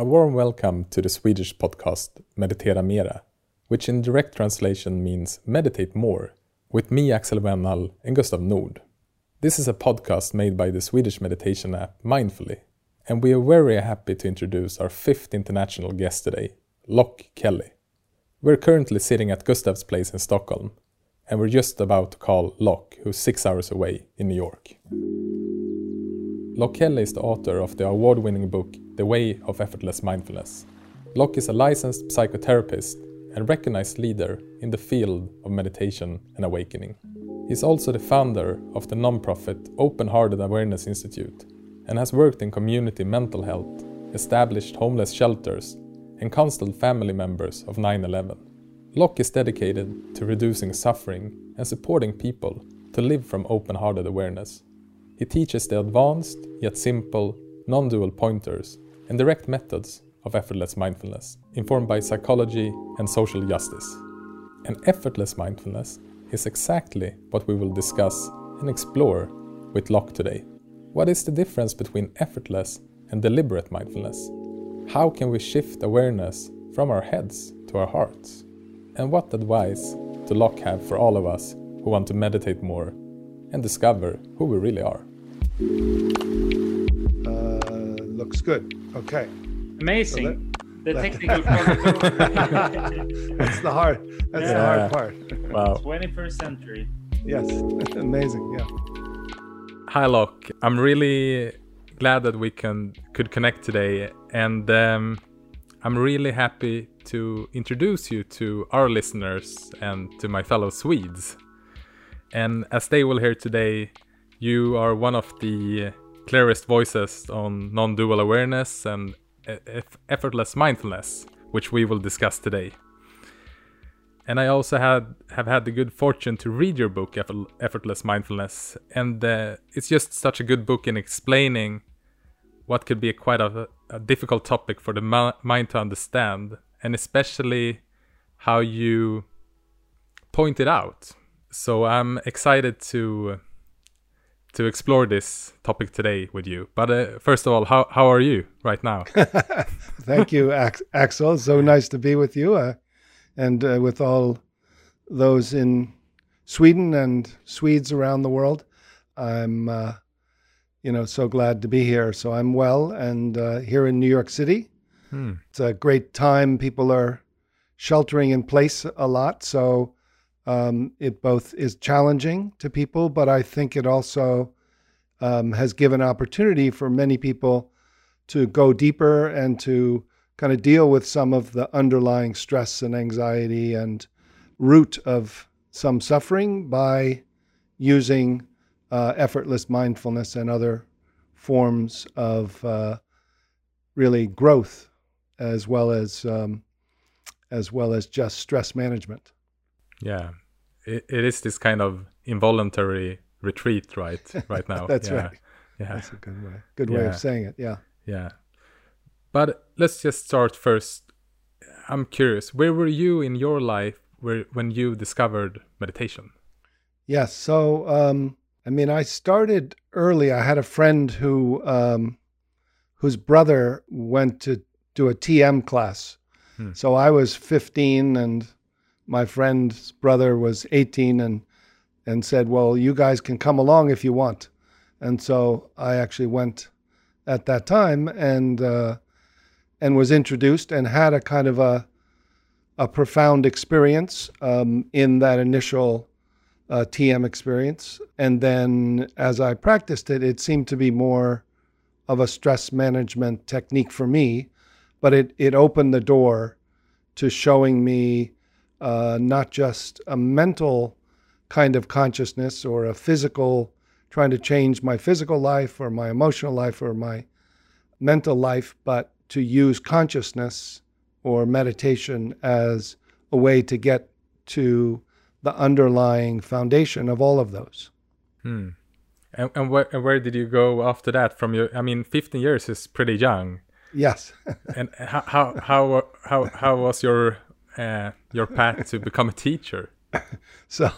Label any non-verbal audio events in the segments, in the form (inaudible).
A warm welcome to the Swedish podcast Meditera Mera, which in direct translation means meditate more, with me, Axel Wennall, and Gustav Nord. This is a podcast made by the Swedish meditation app Mindfully, and we are very happy to introduce our fifth international guest today, Loch Kelly. We're currently sitting at Gustav's place in Stockholm, and we're just about to call Loch, who's six hours away in New York. Loch Kelly is the author of the award winning book The Way of Effortless Mindfulness. Loch is a licensed psychotherapist and recognized leader in the field of meditation and awakening. He's also the founder of the nonprofit Open Hearted Awareness Institute and has worked in community mental health, established homeless shelters, and counseled family members of 9 11. Loch is dedicated to reducing suffering and supporting people to live from open hearted awareness. He teaches the advanced yet simple non dual pointers and direct methods of effortless mindfulness, informed by psychology and social justice. And effortless mindfulness is exactly what we will discuss and explore with Loch today. What is the difference between effortless and deliberate mindfulness? How can we shift awareness from our heads to our hearts? And what advice do Loch have for all of us who want to meditate more and discover who we really are? Uh, looks good. Okay. Amazing. So the that- technical (laughs) that's the hard. That's the hard part. Wow. 21st century. Yes. (laughs) Amazing. Yeah. Hi, Loch. I'm really glad that we can could connect today, and um, I'm really happy to introduce you to our listeners and to my fellow Swedes. And as they will hear today, you are one of the clearest voices on non-dual awareness and effortless mindfulness, which we will discuss today. And I also had have had the good fortune to read your book, Effort- Effortless Mindfulness, and uh, it's just such a good book in explaining what could be a quite a, a difficult topic for the mi- mind to understand, and especially how you point it out. So I'm excited to to explore this topic today with you. But uh, first of all, how how are you right now? (laughs) Thank you, Axel. So nice to be with you, uh, and uh, with all those in Sweden and Swedes around the world. I'm, uh, you know, so glad to be here. So I'm well, and uh, here in New York City. Hmm. It's a great time. People are sheltering in place a lot, so um, it both is challenging to people, but I think it also um, has given opportunity for many people to go deeper and to kind of deal with some of the underlying stress and anxiety and root of some suffering by using uh, effortless mindfulness and other forms of uh, really growth as well as um, as well as just stress management. Yeah, it, it is this kind of involuntary retreat, right? (laughs) Right now. That's yeah. right. Yeah, That's a good way. Good way Yeah. of saying it. Yeah. yeah. But let's just start first. I'm curious, where were you in your life where when you discovered meditation? Yes. So, um, I mean, I started early. I had a friend who, um, whose brother went to do a TM class. Hmm. So I was 15, and my friend's brother was 18, and and said, "Well, you guys can come along if you want." And so I actually went at that time, and uh, and was introduced, and had a kind of a a profound experience um, in that initial uh, TM experience. And then as I practiced it, it seemed to be more of a stress management technique for me, but it, it opened the door to showing me uh, not just a mental kind of consciousness or a physical, trying to change my physical life or my emotional life or my mental life, but to use consciousness or meditation as a way to get to the underlying foundation of all of those. Hmm. And, and where and where did you go after that? From your, I mean, 15 years is pretty young. Yes. (laughs) And how how how how, how was your uh, your path to become a teacher? (laughs) So,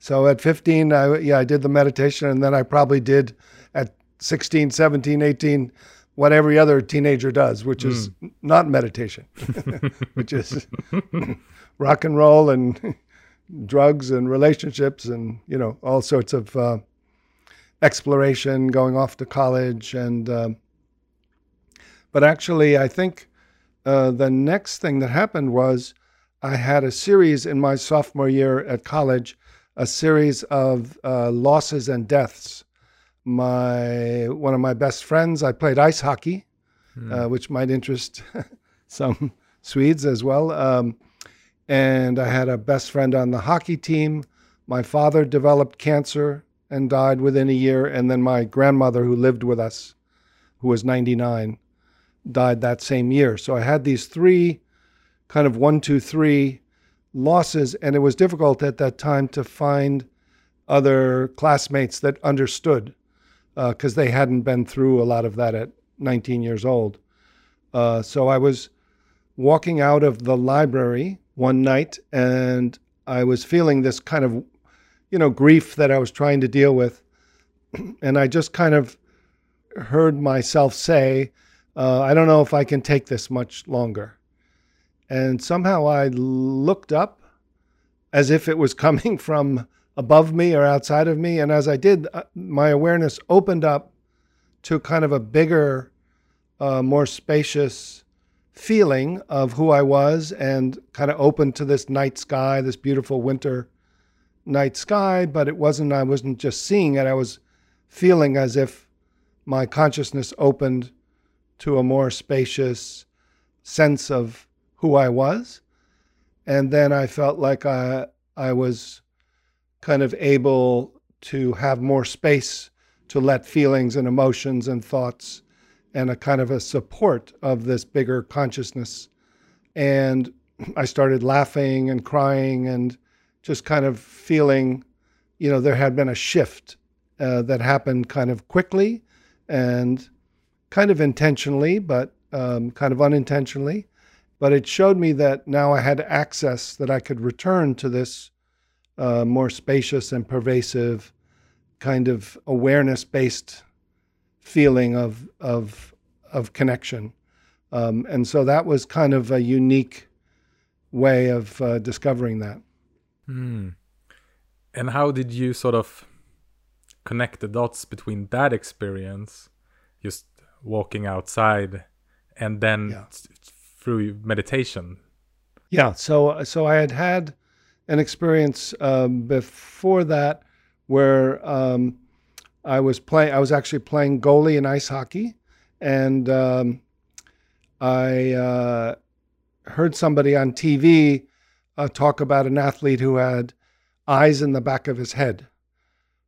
so at 15, I, yeah, I did the meditation, and then I probably did at 16, 17, 18, what every other teenager does, which is not meditation, (laughs) which is (laughs) rock and roll and drugs and relationships and you know all sorts of uh, exploration, going off to college and. Um, but actually, I think uh, the next thing that happened was I had a series in my sophomore year at college, a series of uh, losses and deaths. My one of my best friends, I played ice hockey, uh, which might interest (laughs) some Swedes as well. Um, and I had a best friend on the hockey team. My father developed cancer and died within a year, and then my grandmother, who lived with us, who was 99, died that same year. So I had these three kind of one, two, three losses, and it was difficult at that time to find other classmates that understood because uh, they hadn't been through a lot of that at 19 years old. Uh, so I was walking out of the library one night, and I was feeling this kind of, you know, grief that I was trying to deal with, (clears throat) and I just kind of heard myself say, uh, I don't know if I can take this much longer. And somehow I looked up as if it was (laughs) coming from above me or outside of me. And as I did, uh, my awareness opened up to kind of a bigger, uh, more spacious feeling of who I was and kind of opened to this night sky, this beautiful winter night sky. But it wasn't, I wasn't just seeing it, I was feeling as if my consciousness opened to a more spacious sense of who I was. And then I felt like I, I was kind of able to have more space to let feelings and emotions and thoughts and a kind of a support of this bigger consciousness. And (clears throat) I started laughing and crying and just kind of feeling, you know, there had been a shift uh, that happened kind of quickly and kind of intentionally, but um, kind of unintentionally. But it showed me that now I had access, that I could return to this uh, more spacious and pervasive kind of awareness based feeling of, of, of connection. Um, and so that was kind of a unique way of uh, discovering that. Hmm. And how did you sort of connect the dots between that experience, just walking outside and then Yeah. Through meditation Yeah. So so I had had an experience um, before that where um, I was playing. I was actually playing goalie in ice hockey, and um, I uh, heard somebody on TV uh, talk about an athlete who had eyes in the back of his head.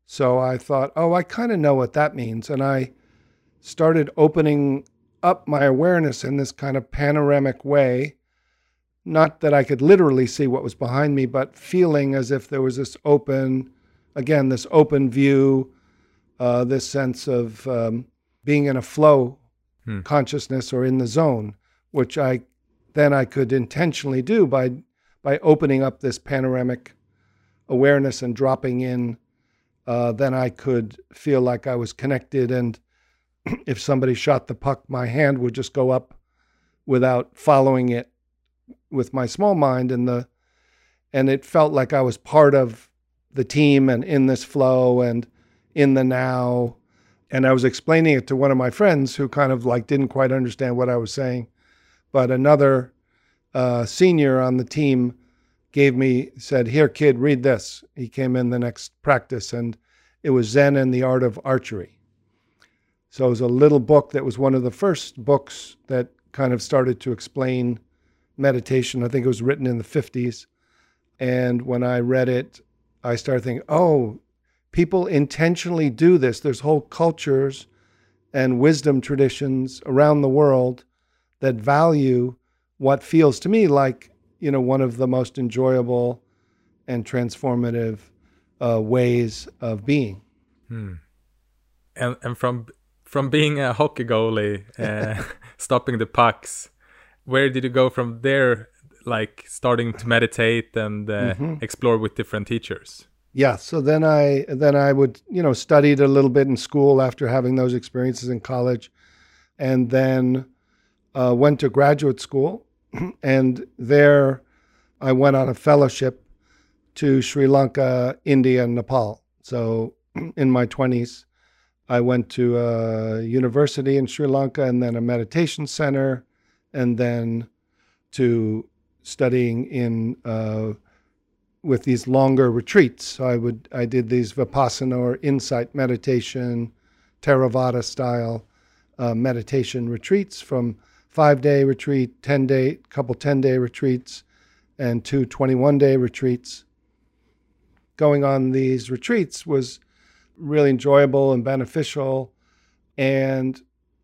So I thought, oh, I kind of know what that means, and I started opening up my awareness in this kind of panoramic way not that I could literally see what was behind me, but feeling as if there was this open, again, this open view, uh, this sense of um, being in a flow Hmm. consciousness or in the zone, which I then I could intentionally do by by opening up this panoramic awareness and dropping in. Uh, then I could feel like I was connected, and (clears throat) if somebody shot the puck, my hand would just go up without following it with my small mind and the and it felt like I was part of the team and in this flow and in the now. And I was explaining it to one of my friends who kind of like didn't quite understand what I was saying but another uh, senior on the team gave me said here kid read this. He came in the next practice and it was Zen and the Art of Archery so it was a little book that was one of the first books that kind of started to explain meditation. I think it was written in the 50s. And when I read it, I started thinking, oh, people intentionally do this. There's whole cultures and wisdom traditions around the world that value what feels to me like, you know, one of the most enjoyable and transformative uh, ways of being. and and from from being a hockey goalie (laughs) uh, stopping the pucks where did you go from there like starting to meditate and uh, explore with different teachers Yeah. So then I then I would you know studied a little bit in school after having those experiences in college, and then uh, went to graduate school, (clears throat) and there I went on a fellowship to Sri Lanka, India, and Nepal. So (clears throat) in my 20s, I went to a university in Sri Lanka and then a meditation center, and then to studying in uh, with these longer retreats. So I would I did these vipassana or insight meditation, Theravada style uh, meditation retreats from five day retreat, ten day, couple ten day retreats, and two 21 day retreats. Going on these retreats was really enjoyable and beneficial. And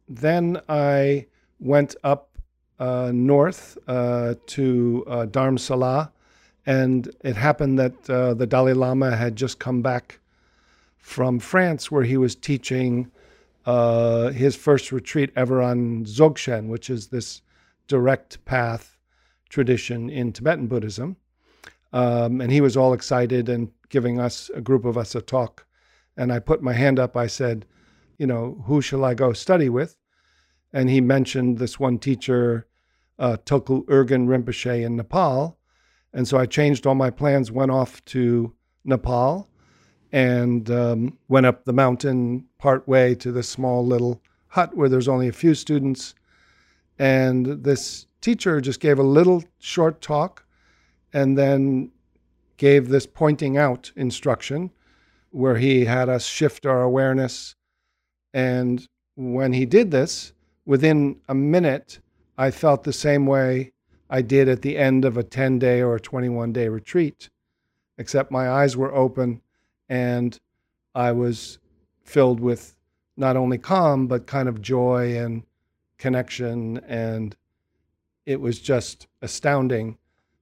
then I went up uh, north uh, to uh, Dharamsala, and it happened that uh, the Dalai Lama had just come back from France, where he was teaching uh, his first retreat ever on Dzogchen, which is this direct path tradition in Tibetan Buddhism. Um, and he was all excited and giving us, a group of us, a talk. And I put my hand up. I said, You know, who shall I go study with? And he mentioned this one teacher, uh, Tulku Urgyen Rinpoche in Nepal. And so I changed all my plans, went off to Nepal, and um, went up the mountain part way to this small little hut where there's only a few students. And this teacher just gave a little short talk and then gave this pointing out instruction where he had us shift our awareness. And when he did this, within a minute, I felt the same way I did at the end of a 10 day or a 21 day retreat, except my eyes were open and I was filled with not only calm, but kind of joy and connection. And it was just astounding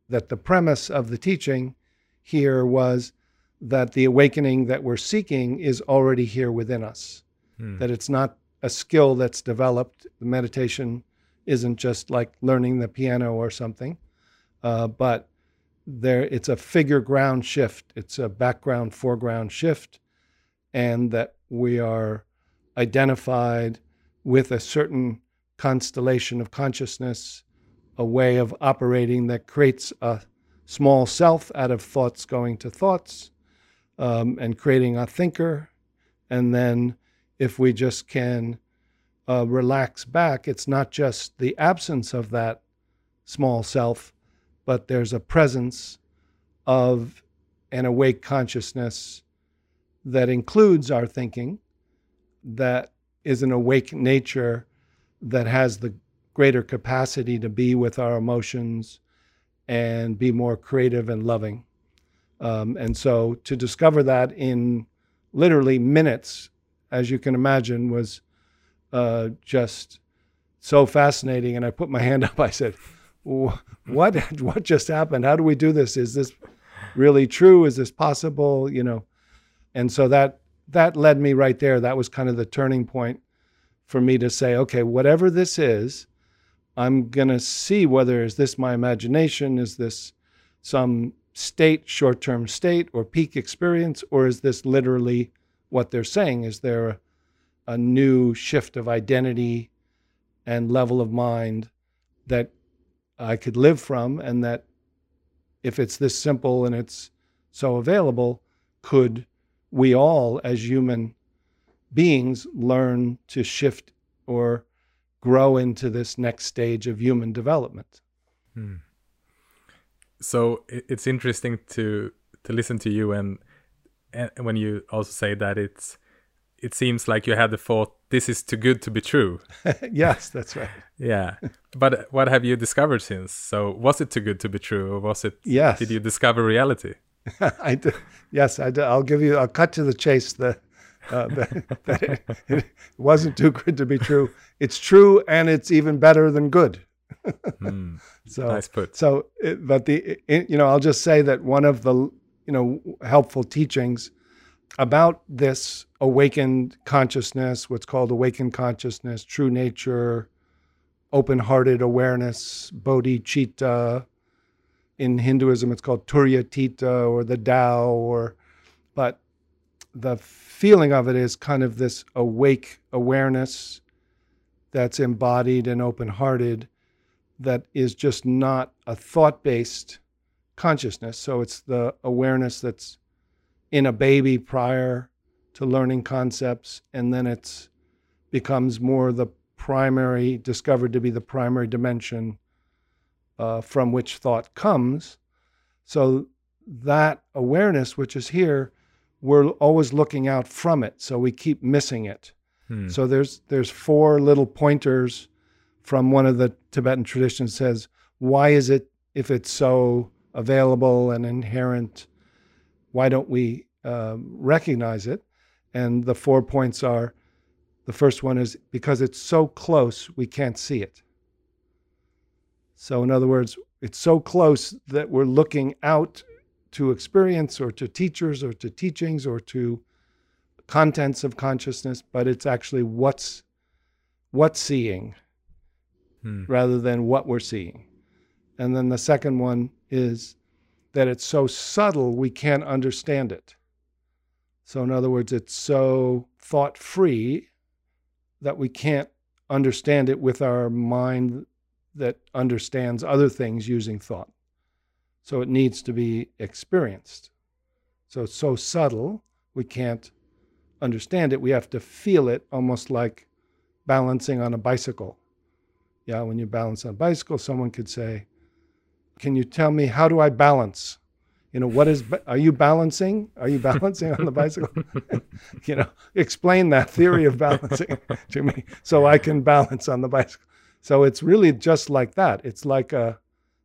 that the premise of the teaching here was that the awakening that we're seeking is already here within us. Hmm. That it's not a skill that's developed. The meditation isn't just like learning the piano or something, uh, but there it's a figure ground shift. It's a background foreground shift, and that we are identified with a certain constellation of consciousness, a way of operating that creates a small self out of thoughts going to thoughts um, and creating a thinker. And then if we just can uh, relax back, it's not just the absence of that small self, but there's a presence of an awake consciousness that includes our thinking, that is an awake nature that has the greater capacity to be with our emotions and be more creative and loving. Um, and so to discover that in literally minutes, as you can imagine, was uh, just so fascinating. And I put my (laughs) hand up. I said, "What? (laughs) What just happened? How do we do this? Is this really true? Is this possible? You know?" And so that that led me right there. That was kind of the turning point for me to say, "Okay, whatever this is, I'm gonna see whether is this my imagination? Is this some state, short term state, or peak experience, or is this literally what they're saying? Is there a, a new shift of identity and level of mind that I could live from, and that if it's this simple and it's so available, could we all, as human beings, learn to shift or grow into this next stage of human development? Hmm. So it's interesting to to listen to you and and when you also say that it's it seems like you had the thought this is too good to be true (laughs) yes, that's right. yeah but what have you discovered since so was it too good to be true or was it Yes. did you discover reality (laughs) I do. Yes, I do. I'll give you. I'll cut to the chase. The uh, that, that it, it wasn't too good to be true. It's true, and it's even better than good. Hmm, (laughs) So nice put So, it, but the it, you know, I'll just say that one of the you know helpful teachings about this awakened consciousness, what's called awakened consciousness, true nature, open-hearted awareness, bodhicitta. In Hinduism, it's called Turiyatita or the Tao, or but the feeling of it is kind of this awake awareness that's embodied and open hearted, that is just not a thought based consciousness. So it's the awareness that's in a baby prior to learning concepts, and then it's becomes more the primary, discovered to be the primary dimension uh, from which thought comes. So that awareness, which is here, we're always looking out from it. So we keep missing it. Hmm. So there's there's four little pointers from one of the Tibetan traditions says, why is it if it's so available and inherent, why don't we um, recognize it? And the four points are the first one is because it's so close, we can't see it. So, in other words, it's so close that we're looking out to experience or to teachers or to teachings or to contents of consciousness, but it's actually what's what's seeing Hmm. rather than what we're seeing. And then the second one is that it's so subtle we can't understand it. So, in other words, it's so thought free that we can't understand it with our mind that understands other things using thought. So, it needs to be experienced. So, it's so subtle we can't understand it. We have to feel it almost like balancing on a bicycle. Yeah, when you balance on a bicycle, someone could say, Can you tell me how do I balance? You know, what is, are you balancing? Are you balancing on the bicycle? (laughs) you know, explain that theory of balancing (laughs) to me so I can balance on the bicycle. So it's really just like that. It's like a,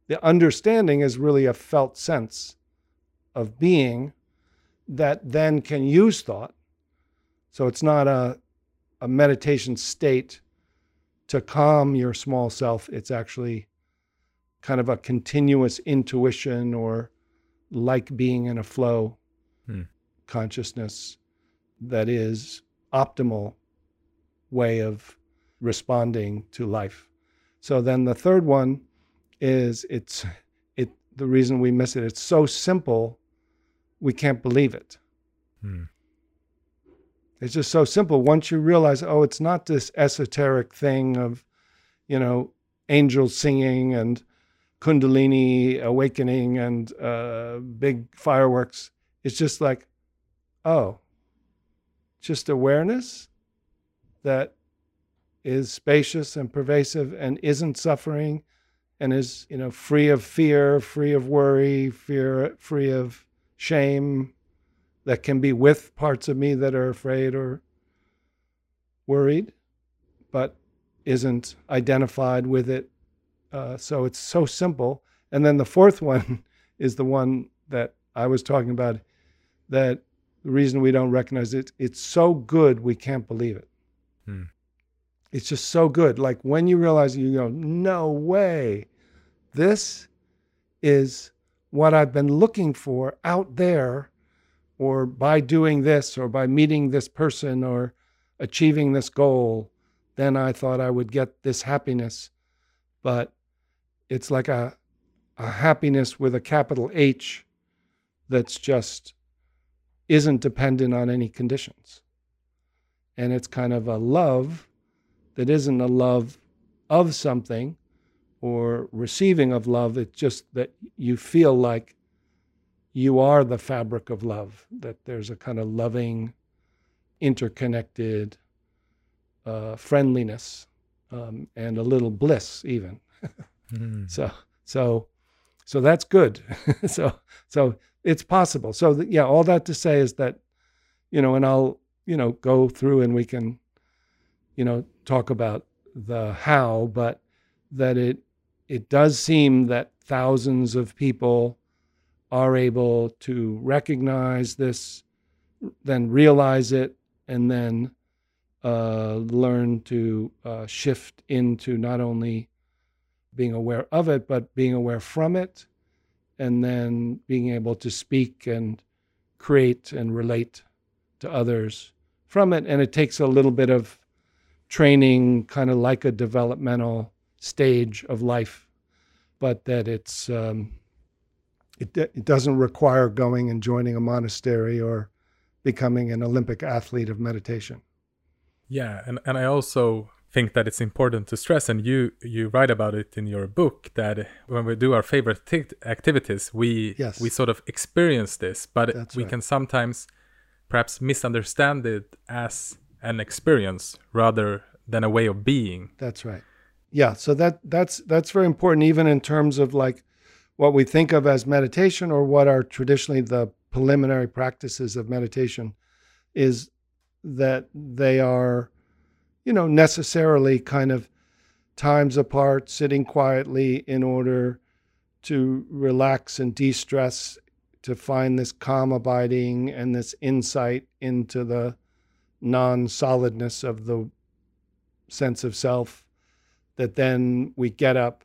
the understanding is really a felt sense of being that then can use thought. So it's not a, a meditation state to calm your small self. It's actually kind of a continuous intuition or like being in a flow Hmm. consciousness that is optimal way of responding to life. So then the third one is it's it the reason we miss it it's so simple we can't believe it. Hmm. It's just so simple. Once you realize, oh, it's not this esoteric thing of, you know, angels singing and kundalini awakening and uh, big fireworks. It's just like, oh, just awareness that is spacious and pervasive and isn't suffering and is, you know, free of fear, free of worry, fear, free of shame, that can be with parts of me that are afraid or worried, but isn't identified with it. Uh, so it's so simple. And then the fourth (laughs) one is the one that I was talking about that the reason we don't recognize it, it's so good we can't believe it. Hmm. It's just so good. Like when you realize, you go, no way. This is what I've been looking for out there or by doing this or by meeting this person or achieving this goal, then I thought I would get this happiness. But it's like a, a happiness with a capital H that's just isn't dependent on any conditions. And it's kind of a love that isn't a love of something or receiving of love. It's just that you feel like you are the fabric of love, that there's a kind of loving, interconnected uh, friendliness um, and a little bliss, even. Hmm. So, so, so that's good. (laughs) so, so it's possible. So, th- yeah, all that to say is that, you know, and I'll, you know, go through and we can, you know, talk about the how, but that it, it does seem that thousands of people are able to recognize this, then realize it, and then uh, learn to uh, shift into not only being aware of it, but being aware from it, and then being able to speak and create and relate to others from it. And it takes a little bit of training, kind of like a developmental stage of life, but that it's um, it, it doesn't require going and joining a monastery or becoming an Olympic athlete of meditation. Yeah, and, and I also think that it's important to stress, and you you write about it in your book that when we do our favorite activities, we Yes. we sort of experience this, but That's we right. can sometimes perhaps misunderstand it as an experience rather than a way of being. That's right. Yeah, so that that's that's very important even in terms of like what we think of as meditation or what are traditionally the preliminary practices of meditation is that they are you know necessarily kind of times apart sitting quietly in order to relax and de-stress to find this calm abiding and this insight into the non-solidness of the sense of self that then we get up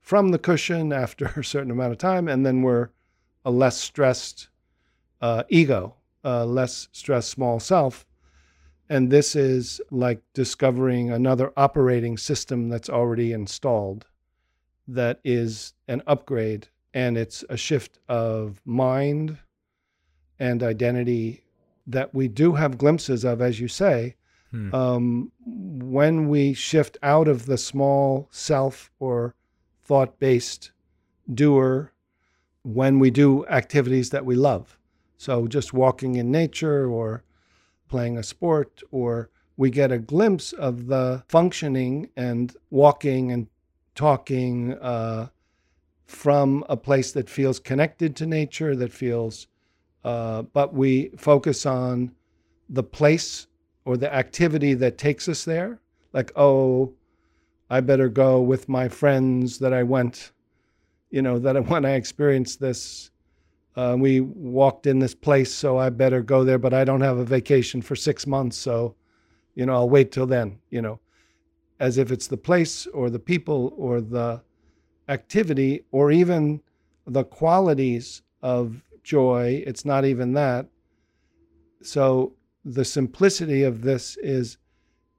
from the cushion (laughs) after a certain amount of time and then we're a less stressed uh, ego a less stressed small self and this is like discovering another operating system that's already installed that is an upgrade and it's a shift of mind and identity that we do have glimpses of as you say Hmm. um, when we shift out of the small self or thought based doer, when we do activities that we love. So, just walking in nature or playing a sport, or we get a glimpse of the functioning and walking and talking uh, from a place that feels connected to nature, that feels, uh, but we focus on the place or the activity that takes us there. Like, oh, I better go with my friends that I went, you know, that I, (laughs) when I experienced this, uh, we walked in this place, so I better go there, but I don't have a vacation for six months, so, you know, I'll wait till then, you know, as if it's the place or the people or the activity or even the qualities of joy. It's not even that. So the simplicity of this is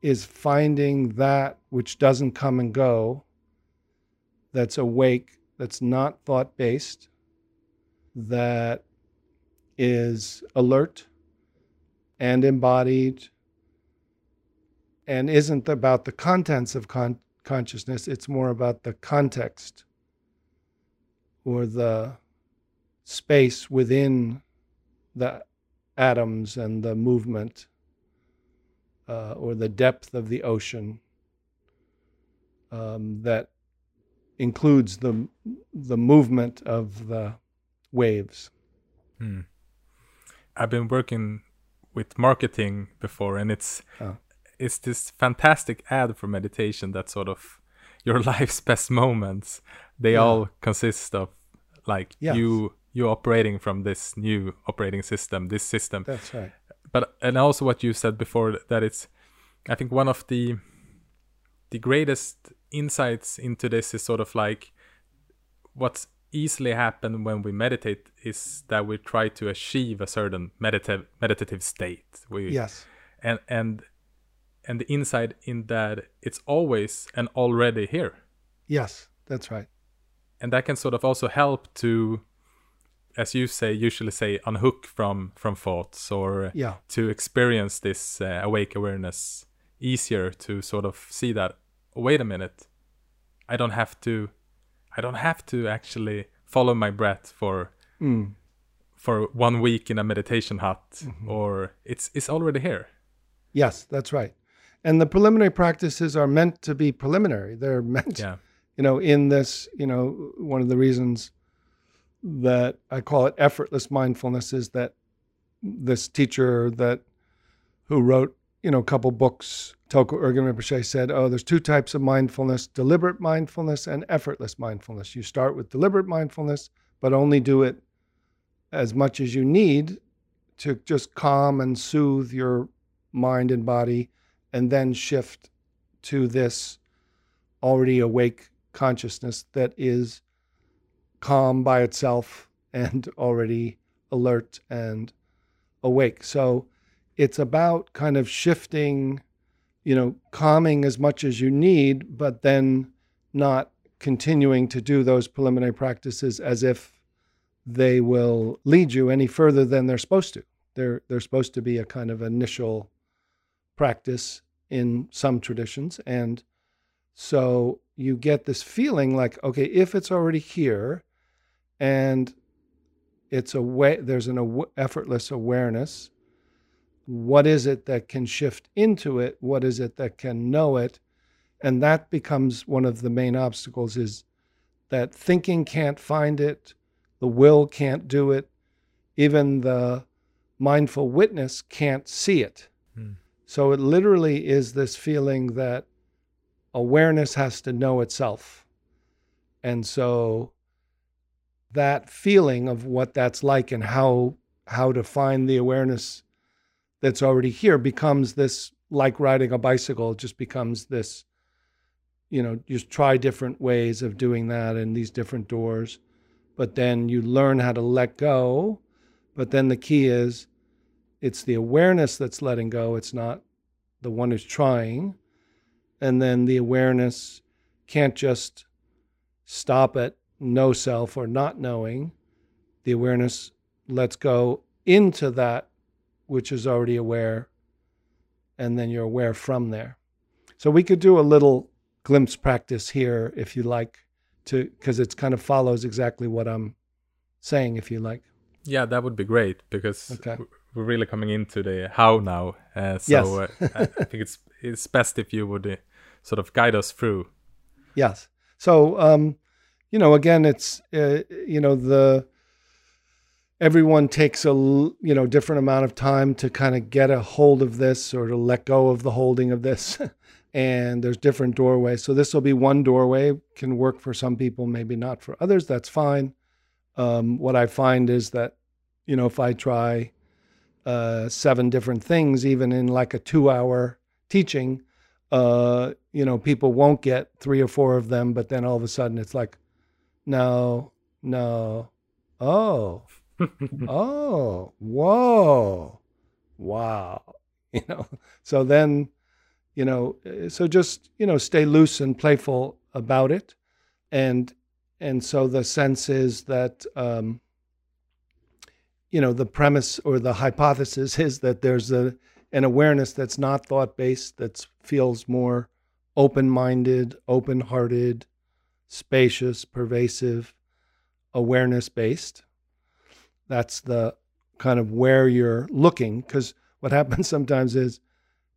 is finding that which doesn't come and go that's awake that's not thought based that is alert and embodied and isn't about the contents of con- consciousness it's more about the context or the space within the atoms and the movement uh, or the depth of the ocean um, that includes the the movement of the waves. Hmm. I've been working with marketing before, and it's Oh. it's this fantastic ad for meditation that sort of (laughs) your life's best moments. They Yeah. all consist of like Yes. you you operating from this new operating system, this system. That's right. But and also what you said before that it's, I think one of the the greatest insights into this is sort of like what's easily happen when we meditate is that we try to achieve a certain meditative meditative state. We Yes. and and and the insight in that it's always and already here. Yes. That's right. And that can sort of also help to as you say usually say unhook from from thoughts or Yeah. to experience this uh, awake awareness easier to sort of see that oh, wait a minute i don't have to i don't have to actually follow my breath for Mm. for one week in a meditation hut Mm-hmm. or it's it's already here Yes. That's right. And the preliminary practices are meant to be preliminary. They're (laughs) meant yeah you know, in this, you know, one of the reasons that I call it effortless mindfulness is that this teacher that who wrote, you know, a couple books, Tulku Urgyen Rinpoche said, oh, there's two types of mindfulness, deliberate mindfulness and effortless mindfulness. You start with deliberate mindfulness, but only do it as much as you need to just calm and soothe your mind and body, and then shift to this already awake consciousness that is calm by itself and (laughs) already alert and awake. So it's about kind of shifting, you know, calming as much as you need, but then not continuing to do those preliminary practices as if they will lead you any further than they're supposed to. They're they're supposed to be a kind of initial practice in some traditions. And so you get this feeling like, okay, if it's already here and it's a way, there's an aw- effortless awareness, what is it that can shift into it? What is it that can know it? And that becomes one of the main obstacles is that thinking can't find it, the will can't do it, even the mindful witness can't see it. Hmm. So it literally is this feeling that awareness has to know itself. And so that feeling of what that's like and how how to find the awareness that's already here becomes this like riding a bicycle it just becomes this you know you try different ways of doing that and these different doors but then you learn how to let go. But then the key is it's the awareness that's letting go it's not the one who's trying. And then the awareness can't just stop at no self or not knowing the awareness lets go into that which is already aware and then you're aware from there so we could do a little glimpse practice here if you like to because it kind of follows exactly what i'm saying if you like Yeah, that would be great because Okay. we're really coming into the how now. Uh, so Yes. uh, I I (laughs) think it's it's best if you would uh, sort of guide us through. Yes. So, um, you know, again, it's uh, you know the everyone takes a you know different amount of time to kind of get a hold of this or to let go of the holding of this, (laughs) and there's different doorways. So this will be one doorway, can work for some people, maybe not for others. That's fine. Um, what I find is that you know if I try uh, seven different things, even in like a two-hour teaching, uh, you know, people won't get three or four of them, but then all of a sudden it's like, no, no, oh, (laughs) oh, whoa, wow, (laughs) you know. So then, you know, uh, so just you know, stay loose and playful about it, and and so the sense is that. Um, you know the premise or the hypothesis (laughs) is that there's a an awareness that's not thought based that feels more open minded open hearted spacious pervasive awareness based that's the kind of where you're looking because what (laughs) happens sometimes is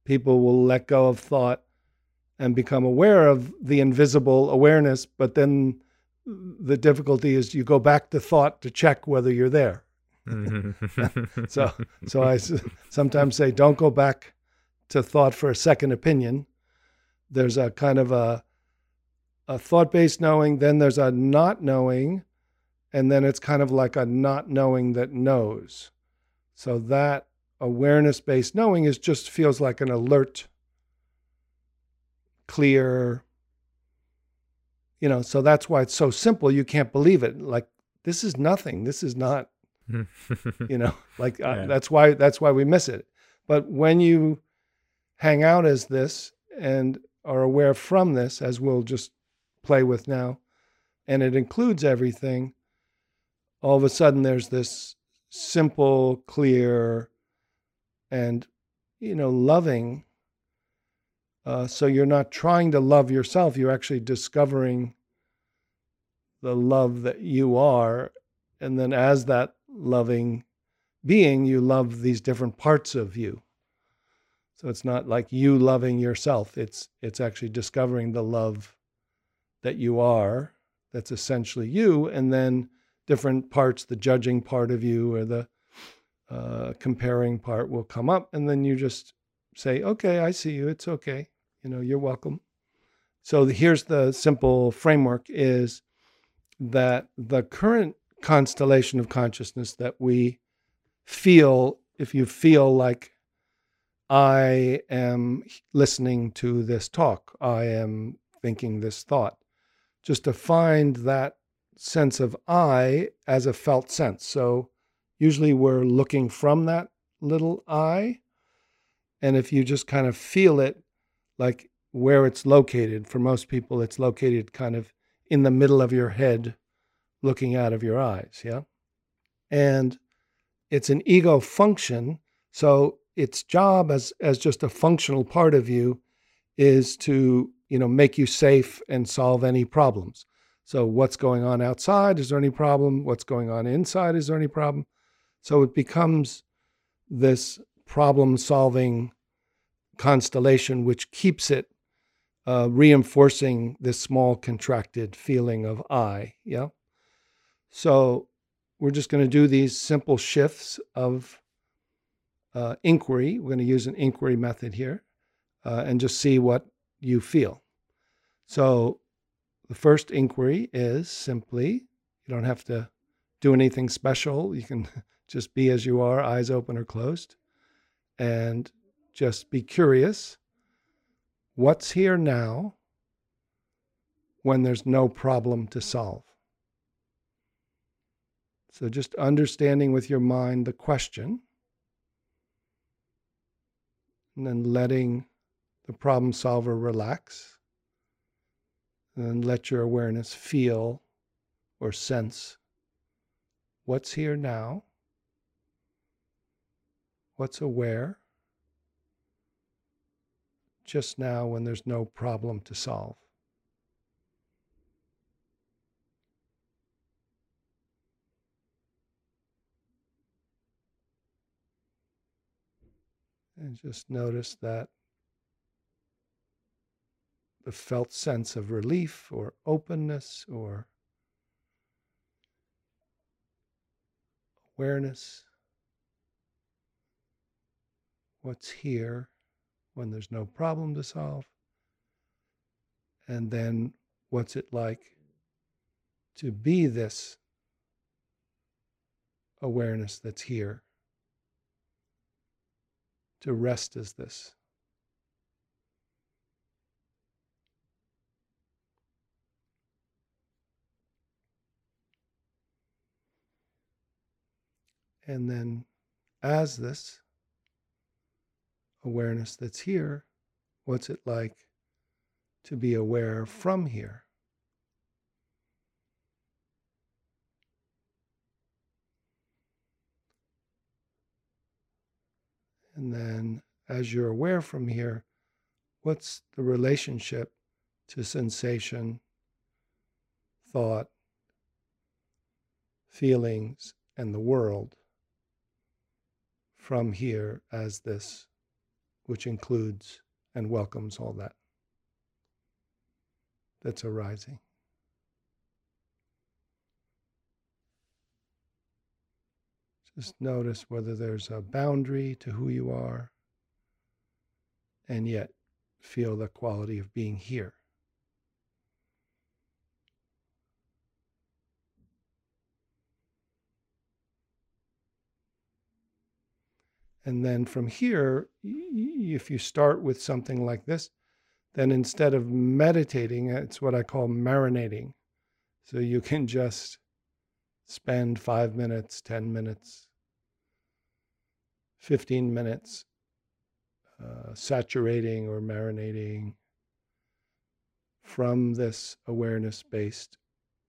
people will let go of thought and become aware of the invisible awareness but then the difficulty is you go back to thought to check whether you're there. Mm-hmm. (laughs) So (laughs) so I sometimes say don't go back to thought for a second opinion. There's a kind of a a thought-based knowing, then there's a not knowing, and then it's kind of like a not knowing that knows. So that awareness-based knowing is just feels like an alert, clear, you know, so that's why it's so simple. You can't believe it. Like this is nothing. This is not (laughs) you know like uh, that's why that's why we miss it but when you hang out as this and are aware from this as we'll just play with now and it includes everything all of a sudden there's this simple clear and you know loving uh, so you're not trying to love yourself you're actually discovering the love that you are and then as that loving being you love these different parts of you. So it's not like you loving yourself it's it's actually discovering the love that you are that's essentially you and then different parts the judging part of you or the uh, comparing part will come up and then you just say okay i see you it's okay you know you're welcome. So here's the simple framework is that the current constellation of consciousness that we feel, if you feel like I am listening to this talk, I am thinking this thought, just to find that sense of I as a felt sense. So usually we're looking from that little I. And if you just kind of feel it, like where it's located, for most people, it's located kind of in the middle of your head looking out of your eyes. Yeah. And it's an ego function. So its job as, as just a functional part of you is to, you know, make you safe and solve any problems. So what's going on outside? Is there any problem? What's going on inside? Is there any problem? So it becomes this problem solving constellation, which keeps it uh, reinforcing this small contracted feeling of I. Yeah. So we're just going to do these simple shifts of uh, inquiry. We're going to use an inquiry method here uh, and just see what you feel. So the first inquiry is simply you don't have to do anything special. You can (laughs) just be as you are, eyes open or closed, and just be curious what's here now when there's no problem to solve. So just understanding with your mind the question and then letting the problem solver relax and let your awareness feel or sense what's here now, what's aware just now when there's no problem to solve. And just notice that the felt sense of relief or openness or awareness. What's here when there's no problem to solve? And then what's it like to be this awareness that's here? To rest as this. And then, as this awareness that's here, what's it like to be aware from here? And then, as you're aware from here, what's the relationship to sensation, thought, feelings, and the world from here as this, which includes and welcomes all that that's arising. Just notice whether there's a boundary to who you are, and yet feel the quality of being here. And then from here, if you start with something like this, then instead of meditating, it's what I call marinating. So you can (laughs) just spend five minutes, 10 minutes, 15 minutes uh, saturating or marinating from this awareness based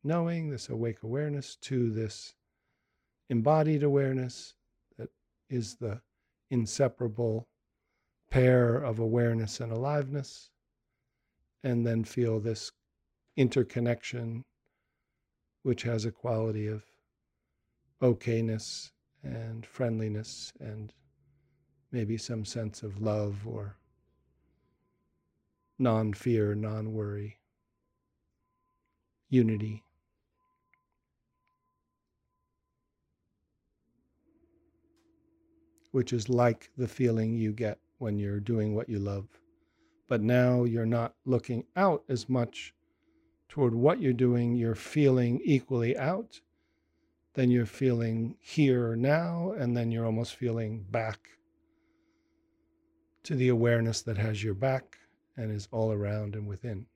knowing, this awake awareness, to this embodied awareness that is the inseparable pair of awareness and aliveness, and then feel this interconnection, which has a quality of okayness and friendliness and maybe some sense of love or non fear, non worry, unity. Which is like the feeling you get when you're doing what you love. But now you're not looking out as much toward what you're doing, you're feeling equally out. Then you're feeling here now, and then you're almost feeling back to the awareness that has your back and is all around and within.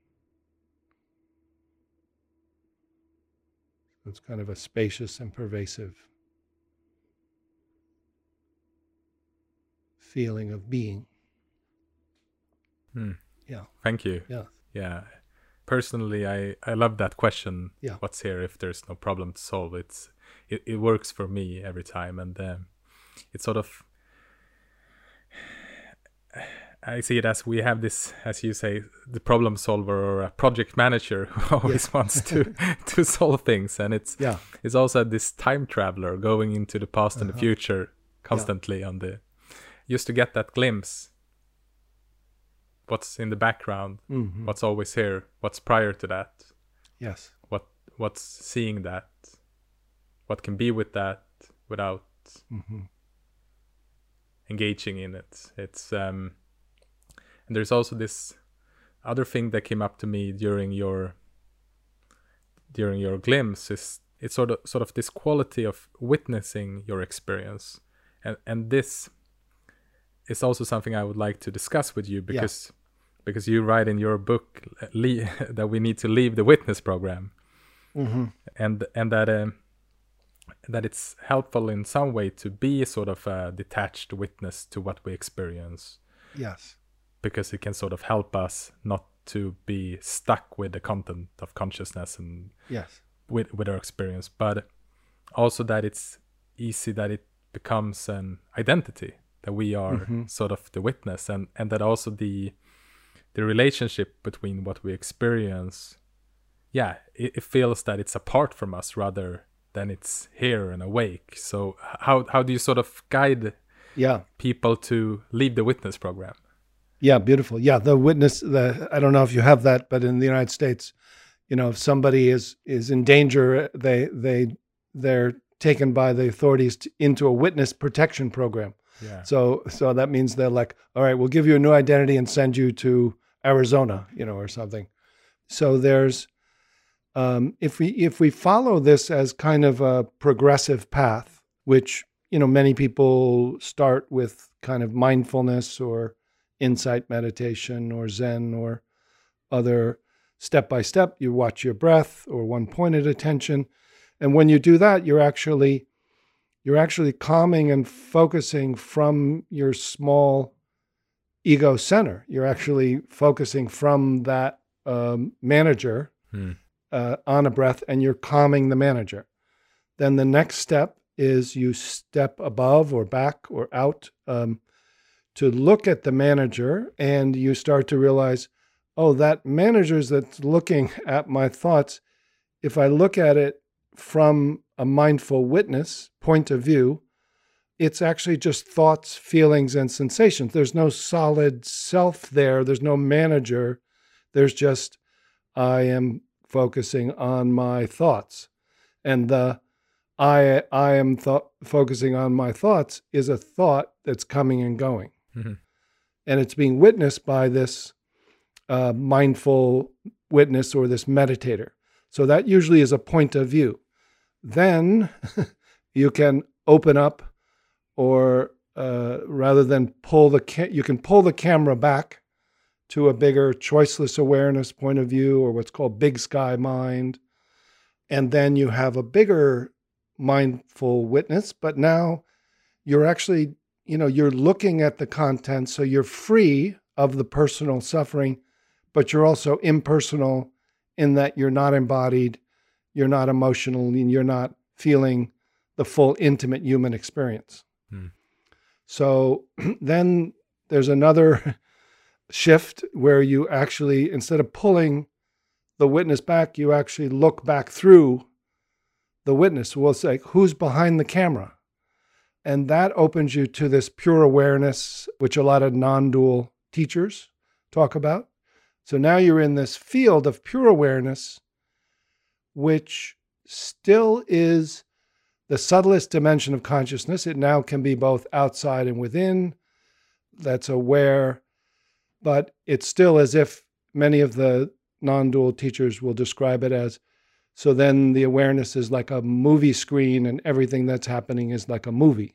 It's kind of a spacious and pervasive feeling of being. Hmm. Yeah. Thank you. Yeah. Yeah. Personally, I I love that question. Yeah. What's here if there's no problem to solve? It's it, it works for me every time, and um, it's sort of (sighs) I see it as we have this, as you say, the problem solver or a project manager who (laughs) always wants to (laughs) (laughs) to solve things, and it's Yeah. it's also this time traveler going into the past and the Uh-huh. future constantly on the just to get that glimpse. What's in the background? Mhm. What's always here? What's prior to that? Yes. What what's seeing that? What can be with that without hmm engaging in it. It's um and there's also this other thing that came up to me during your during your glimpse is it's sort of sort of this quality of witnessing your experience. And and this is also something I would like to discuss with you because because you write in your book le- (laughs) that we need to leave the witness program. Hmm and and that um, that it's helpful in some way to be sort of a detached witness to what we experience. Yes. because it can sort of help us not to be stuck with the content of consciousness and Yes. with with our experience but also that it's easy that it becomes an identity that we are Mhm. sort of the witness and and that also the the relationship between what we experience yeah it, it feels that it's apart from us rather than it's here and awake so how how do you sort of guide Yeah. people to leave the witness program Yeah, beautiful. Yeah, the witness. The I don't know if you have that, but in the United States, you know, if somebody is is in danger, they they they're taken by the authorities to, into a witness protection program. So so that means they're like, all right, we'll give you a new identity and send you to Arizona, you know, or something. So there's um, if we if we follow this as kind of a progressive path, which you know many people start with kind of mindfulness or insight meditation or Zen or other step by step. You watch your breath or one pointed attention, and when you do that, you're actually you're actually calming and focusing from your small ego center. You're actually focusing from that um, manager Hmm. uh, on a breath, and you're calming the manager. Then the next step is you step above or back or out um, to look at the manager, and you start to realize, oh, that manager's that's looking at my thoughts. If I look at it from a mindful witness point of view, it's actually just thoughts, feelings, and sensations. There's no solid self there. There's no manager. There's just, I am focusing on my thoughts. And the I, I am th- focusing on my thoughts is a thought that's coming and going. Mhm. And it's being witnessed by this uh, mindful witness or this meditator. So that usually is a point of view. Then (laughs) you can open up, or uh, rather than pull the ca- you can pull the camera back to a bigger choiceless awareness point of view, or what's called big sky mind, and then you have a bigger mindful witness. But now you're actually you know you're looking at the content, so you're free of the personal suffering, but you're also impersonal in that you're not embodied, you're not emotional, and you're not feeling the full intimate human experience. Hmm. So (clears throat) then there's another (laughs) shift where you actually, instead of pulling the witness back, you actually look back through the witness. We'll say, who's behind the camera? And that opens you to this pure awareness, which a lot of non dual teachers talk about. So now you're in this field of pure awareness, which still is the subtlest dimension of consciousness. It now can be both outside and within. That's aware, but it's still as if many of the non dual teachers will describe it as so then the awareness is like a movie screen and everything that's happening is like a movie.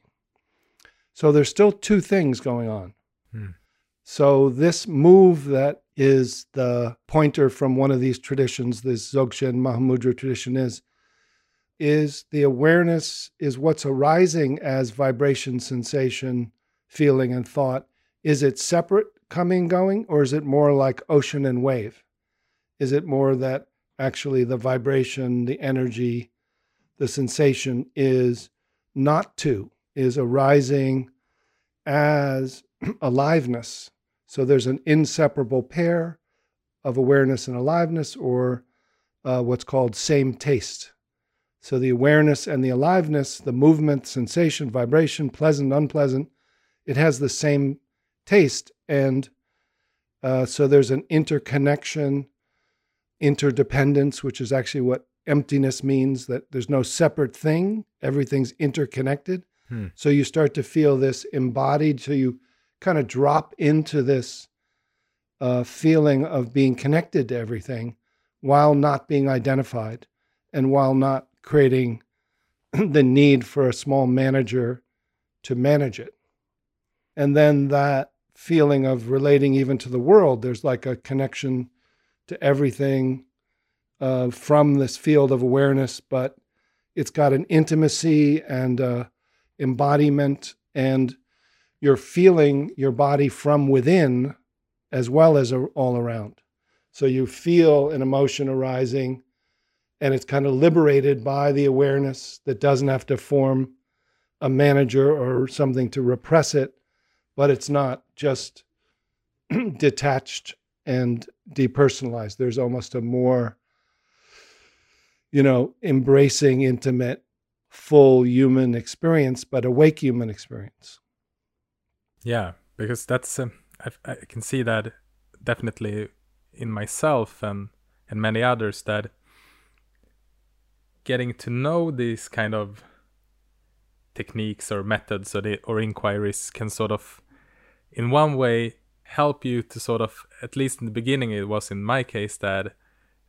So there's still two things going on. Hmm. So this move that is the pointer from one of these traditions, this Dzogchen Mahamudra tradition is, is the awareness is what's arising as vibration, sensation, feeling, and thought. Is it separate coming going, or is it more like ocean and wave? Is it more that actually the vibration, the energy, the sensation is not two, is arising as (clears throat) aliveness. So there's an inseparable pair of awareness and aliveness, or uh, what's called same taste. So the awareness and the aliveness, the movement, sensation, vibration, pleasant, unpleasant, it has the same taste. And uh, so there's an interconnection, interdependence, which is actually what emptiness means that there's no separate thing, everything's interconnected. Hmm. So you start to feel this embodied, so you kind of drop into this uh, feeling of being connected to everything while not being identified and while not creating (clears throat) the need for a small manager to manage it. And then that feeling of relating even to the world, there's like a connection to everything uh, from this field of awareness, but it's got an intimacy and uh, embodiment, and you're feeling your body from within as well as all around. So you feel an emotion arising, and it's kind of liberated by the awareness that doesn't have to form a manager or something to repress it, but it's not just (clears throat) detached and depersonalized. There's almost a more you know, embracing intimate, full human experience, but awake human experience. Yeah, because that's um, I, I can see that definitely in myself and and many others that getting to know these kind of techniques or methods or, the, or inquiries can sort of in one way help you to sort of at least in the beginning it was in my case that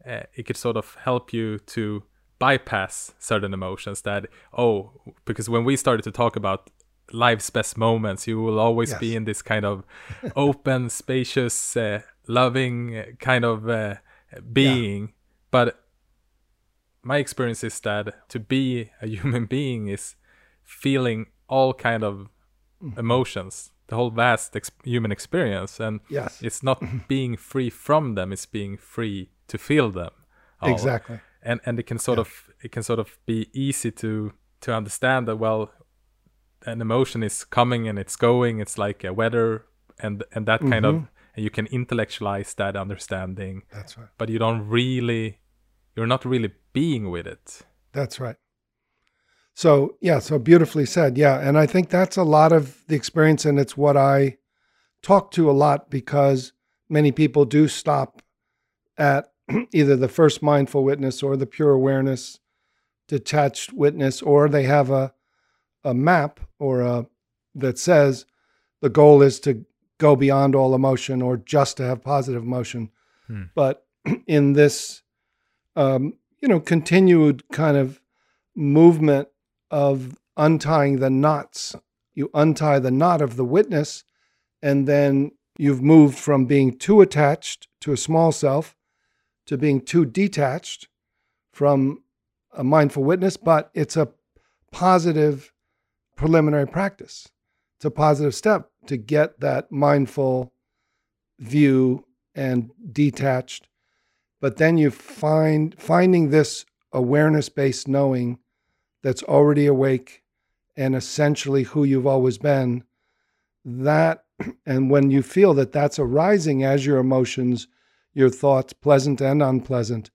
uh, it could sort of help you to bypass certain emotions that oh because when we started to talk about life's best moments you will always yes. be in this kind of (laughs) open spacious uh, loving uh, kind of uh, being yeah. but my experience is that to be a (laughs) human being is feeling all kind of mm-hmm. emotions the whole vast ex- human experience and yes. it's not (laughs) being free from them it's being free to feel them all. exactly and and it can sort yeah. of it can sort of be easy to to understand that well an emotion is coming and it's going it's like a weather and and that kind mm-hmm. of and you can intellectualize that understanding. That's right. But you don't really you're not really being with it. That's right. So yeah so beautifully said. Yeah and i think that's a lot of the experience and it's what i talk to a lot because many people do stop at (clears throat) either the first mindful witness or the pure awareness detached witness, or they have a a map or a that says the goal is to go beyond all emotion or just to have positive emotion. Hmm. But (clears throat) in this, um, you know, continued kind of movement of untying the knots, you untie the knot of the witness, and then you've moved from being too attached to a small self to being too detached from a mindful witness, but it's a positive preliminary practice. It's a positive step to get that mindful view and detached. But then you find finding this awareness based knowing that's already awake and essentially who you've always been. That, (clears throat) and when you feel that that's arising as your emotions your thoughts, pleasant and unpleasant,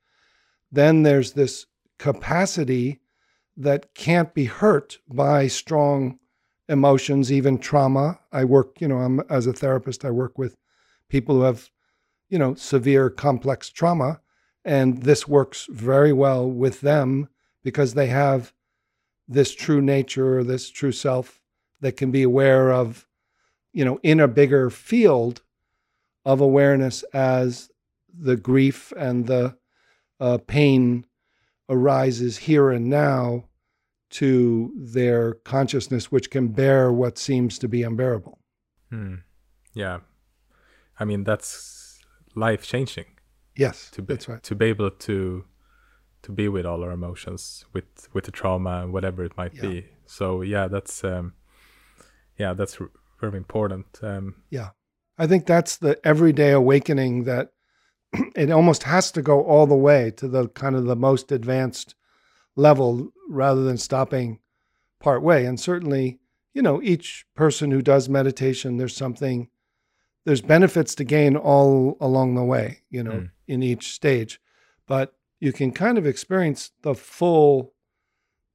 then there's this capacity that can't be hurt by strong emotions, even trauma. I work, you know, I'm as a therapist, I work with people who have, you know, severe complex trauma. And this works very well with them because they have this true nature this true self that can be aware of, you know, in a bigger field of awareness as the grief and the uh, pain arises here and now to their consciousness, which can bear what seems to be unbearable. Hmm. Yeah, I mean that's life changing. Yes, to be, that's right. To be able to to be with all our emotions, with with the trauma and whatever it might yeah. be. So yeah, that's um, yeah, that's r- very important. Um, yeah, I think that's the everyday awakening that (clears throat) it almost has to go all the way to the kind of the most advanced level rather than stopping part way. And certainly, you know, each person who does meditation, there's something there's benefits to gain all along the way, you know, Mm. in each stage, but you can kind of experience the full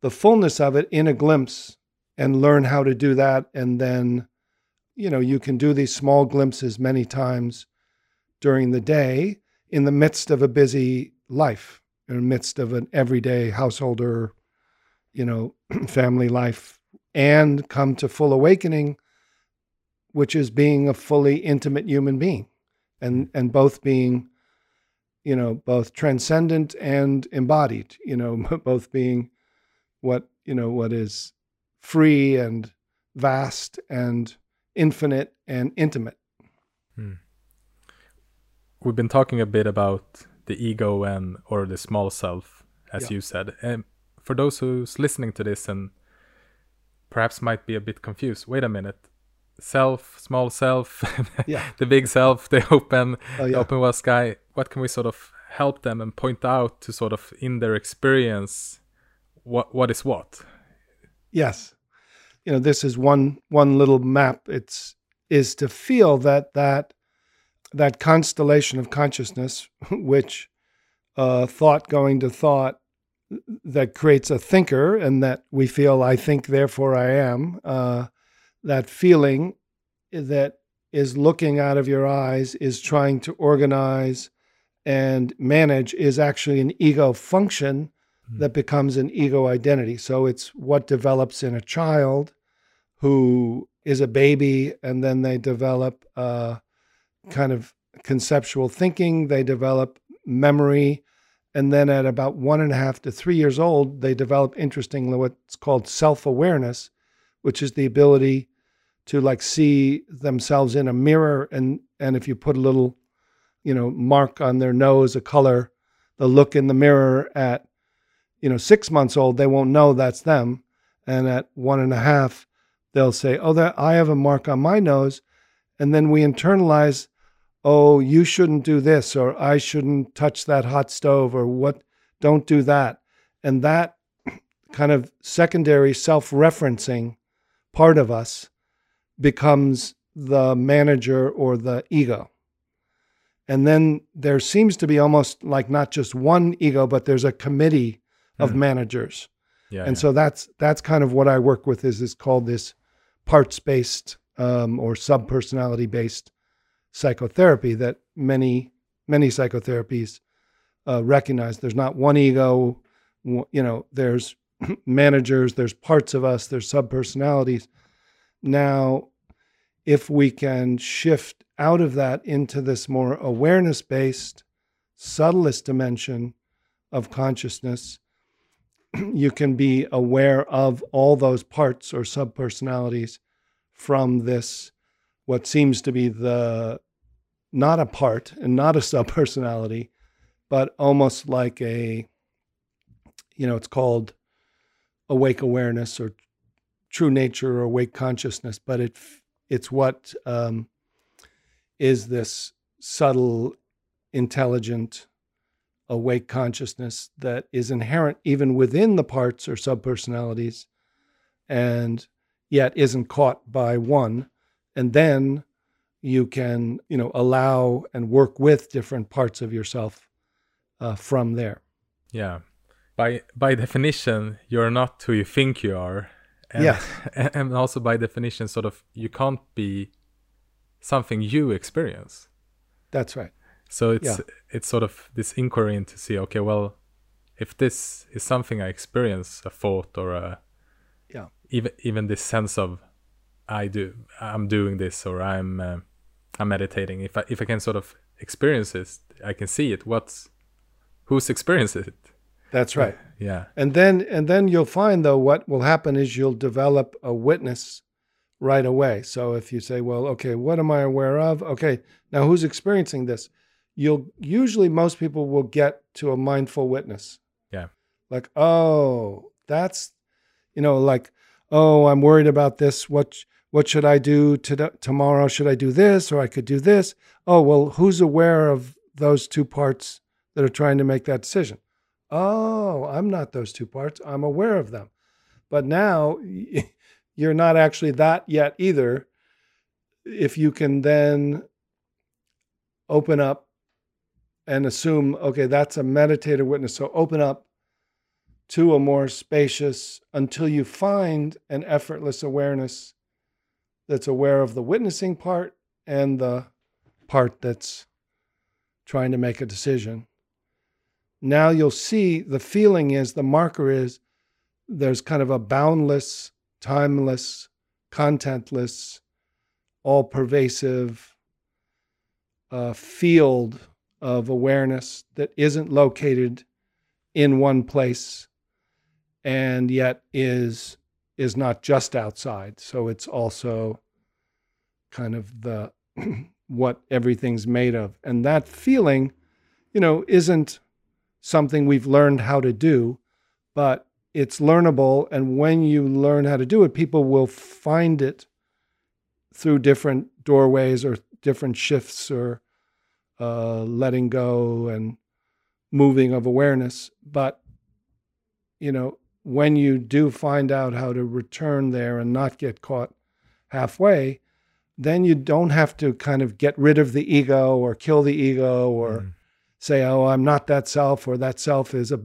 the fullness of it in a glimpse and learn how to do that and then you know, you can do these small glimpses many times during the day in the midst of a busy life, in the midst of an everyday householder, you know, (clears throat) family life, and come to full awakening, which is being a fully intimate human being, and and both being, you know, both transcendent and embodied, you know, (laughs) both being what you know what is free and vast and infinite and intimate. Hmm. We've been talking a bit about the ego and or the small self, as Yeah. you said. And for those who's listening to this and perhaps might be a bit confused, wait a minute. Self, small self, (laughs) Yeah. the big self, the (laughs) open, Oh, the yeah. open world sky. What can we sort of help them and point out to sort of in their experience what what is what? Yes. You know, this is one one little map. It's is to feel that that that constellation of consciousness, (laughs) which uh, thought going to thought, that creates a thinker, and that we feel I think, therefore I am. Uh, that feeling that is looking out of your eyes is trying to organize and manage is actually an ego function that becomes an ego identity. So it's what develops in a child who is a baby, and then they develop uh, kind of conceptual thinking, they develop memory, and then at about one and a half to three years old, they develop interestingly what's called self awareness, which is the ability to like see themselves in a mirror and and if you put a little you know mark on their nose a color they'll look in the mirror at you know six months old they won't know that's them. And at one and a half they'll say oh that i have a mark on my nose. And then we internalize oh you shouldn't do this or i shouldn't touch that hot stove or what don't do that and that kind of secondary self-referencing part of us becomes the manager or the ego and then there seems to be almost like not just one ego but there's a committee of Hmm. managers Yeah. and yeah. so that's that's kind of what I work with is is called this parts based um, or sub personality based psychotherapy that many many psychotherapies uh, recognize. There's not one ego, you know. There's (clears throat) managers, there's parts of us, there's sub personalities. Now, if we can shift out of that into this more awareness based, subtlest dimension of consciousness, (clears throat) you can be aware of all those parts or subpersonalities from this what seems to be the not a part and not a subpersonality but almost like a you know it's called awake awareness or true nature or awake consciousness but it it's what um, is this subtle intelligent awake consciousness that is inherent even within the parts or subpersonalities and yet isn't caught by one. And then you can you know allow and work with different parts of yourself uh, from there Yeah. By by definition, you're not who you think you are. And, Yeah. (laughs) And also by definition, sort of, you can't be something you experience. that's right So it's Yeah. it's sort of this inquiry into see, okay, well, if this is something I experience, a thought or a Yeah. even even this sense of I do I'm doing this or I'm uh, I'm meditating. If I if I can sort of experience this, I can see it. What's who's experienced it? that's right (laughs) Yeah. and then and then you'll find though what will happen is you'll develop a witness right away so if you say well okay what am i aware of okay now who's experiencing this you'll usually most people will get to a mindful witness Yeah. like oh that's you know like oh i'm worried about this what what should i do to, tomorrow? Should i do this or i could do this? Oh well who's aware of those two parts that are trying to make that decision? Oh i'm not those two parts. I'm aware of them. But now (laughs) you're not actually that yet either. If you can then open up and assume, okay, that's a meditative witness. So open up to a more spacious until you find an effortless awareness that's aware of the witnessing part and the part that's trying to make a decision. Now you'll see the feeling is the marker is there's kind of a boundless, timeless, contentless, all pervasive uh, field of awareness that isn't located in one place and yet is is not just outside so it's also kind of the (clears throat) what everything's made of and that feeling you know isn't something we've learned how to do but it's learnable and when you learn how to do it people will find it through different doorways or different shifts or uh, letting go and moving of awareness. But, you know, when you do find out how to return there and not get caught halfway, then you don't have to kind of get rid of the ego or kill the ego or Mm. say, oh, I'm not that self or that self is a,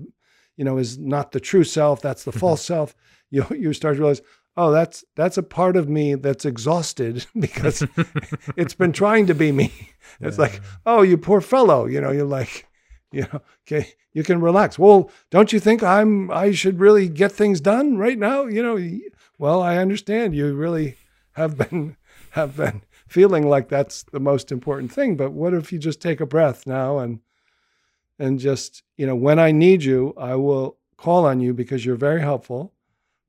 you know, is not the true self. That's the (laughs) false self. You, you start to realize, oh, that's, that's a part of me that's exhausted (laughs) because (laughs) it's been trying to be me. It's like, oh, you poor fellow. You know, you're like, (laughs) you know, okay, you can relax. Well, don't you think I'm, I should really get things done right now? You know, well, I understand you really have been, (laughs) have been feeling like that's the most important thing. But what if you just take a breath now and, and just, you know, when I need you, I will call on you because you're very helpful.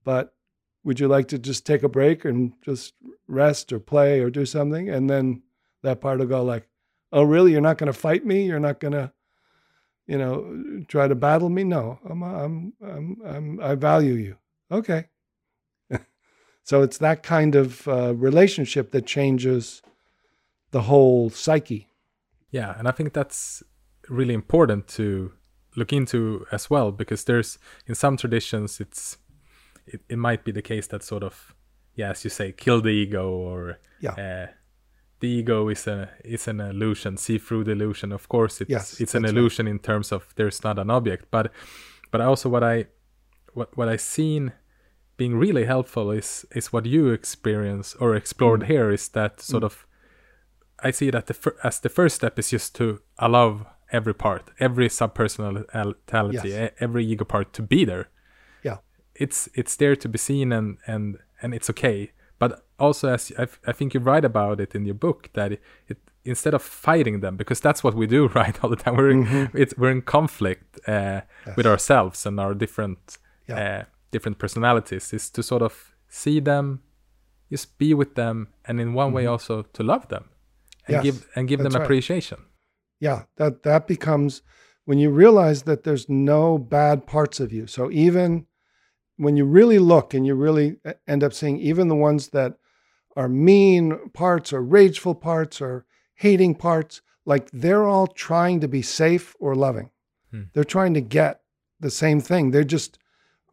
But would you like to just take a break and just rest or play or do something? And then that part will go like, oh, really? You're not going to fight me? You're not going to, you know, try to battle me? No, I'm, I'm, I'm, I'm I value you. Okay. (laughs) so it's that kind of uh, relationship that changes the whole psyche. Yeah, and I think that's really important to look into as well because there's in some traditions it's it, it might be the case that sort of yeah as you say kill the ego or Yeah. uh, the ego is a is an illusion see through the illusion of course it's Yes, it's an that's right. illusion in terms of there's not an object but but also what i what what i seen being really helpful is is what you experience or Mm. explored here is that sort of I see that the fir- as the first step is just to allow every part, every subpersonality, Yes. e- every ego part to be there. Yeah. It's it's there to be seen and and and it's okay. But also, as I, I think you write about it in your book, that it, it instead of fighting them, because that's what we do, (laughs) right, all the time. We're in, it's, we're in conflict uh, with ourselves and our different Yeah. uh, different personalities. Is to sort of see them, just be with them, and in one way also to love them and Yes, give and give them that's right. appreciation. Yeah, that that becomes when you realize that there's no bad parts of you. So even when you really look and you really end up seeing even the ones that are mean parts or rageful parts or hating parts, like they're all trying to be safe or loving. Hmm. They're trying to get the same thing. They just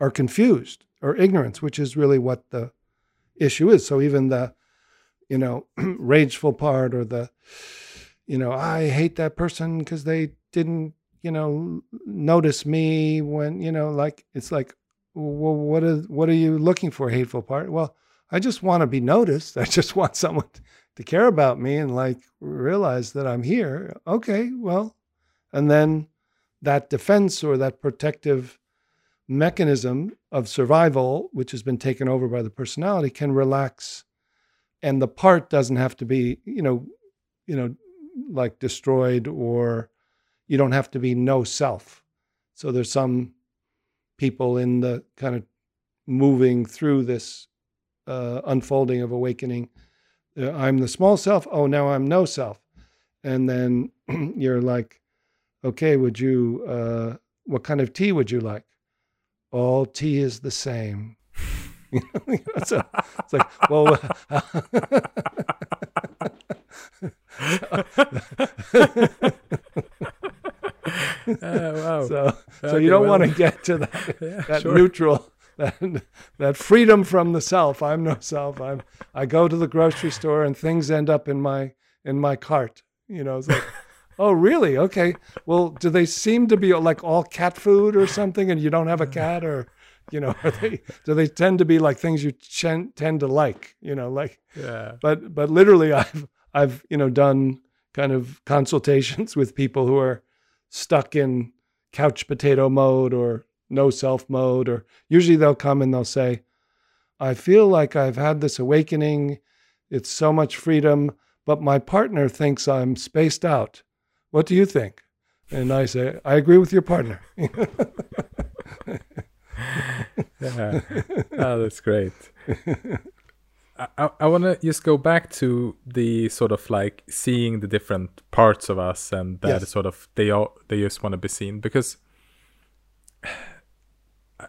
are confused or ignorance, which is really what the issue is. So even the, you know, (clears throat) rageful part or the, you know, I hate that person because they didn't, you know, notice me when, you know, like it's like, well, what is what are you looking for, hateful part? Well, I just want to be noticed. (laughs) I just want someone to care about me and like realize that I'm here. Okay, well, and then that defense or that protective mechanism of survival, which has been taken over by the personality, can relax, and the part doesn't have to be, you know, you know, like destroyed or you don't have to be no self. So there's some people in the kind of moving through this uh, unfolding of awakening. Uh, I'm the small self. Oh, now I'm no self. And then (clears throat) you're like, okay, would you, uh, what kind of tea would you like? All tea is the same. (laughs) You know, so it's like, well, (laughs) (laughs) (laughs) Oh, wow. so so Okay, you don't well. want to get to that, (laughs) Yeah, that sure. neutral that that freedom from the self i'm no self i'm i go to the grocery store and things end up in my in my cart you know it's like (laughs) Oh, really? Okay. Well, do they seem to be like all cat food or something, and you don't have a cat, or you know, are they? Do they tend to be like things you chen- tend to like? You know, like. Yeah. But but literally, I've I've you know done kind of consultations with people who are stuck in couch potato mode or no self mode, or usually they'll come and they'll say, "I feel like I've had this awakening. It's so much freedom." But my partner thinks I'm spaced out. What do you think? And I say, I agree with your partner. (laughs) (laughs) yeah. Oh, that's great. (laughs) I, I, want to just go back to the sort of like seeing the different parts of us and that Yes. sort of they all they just want to be seen because (sighs)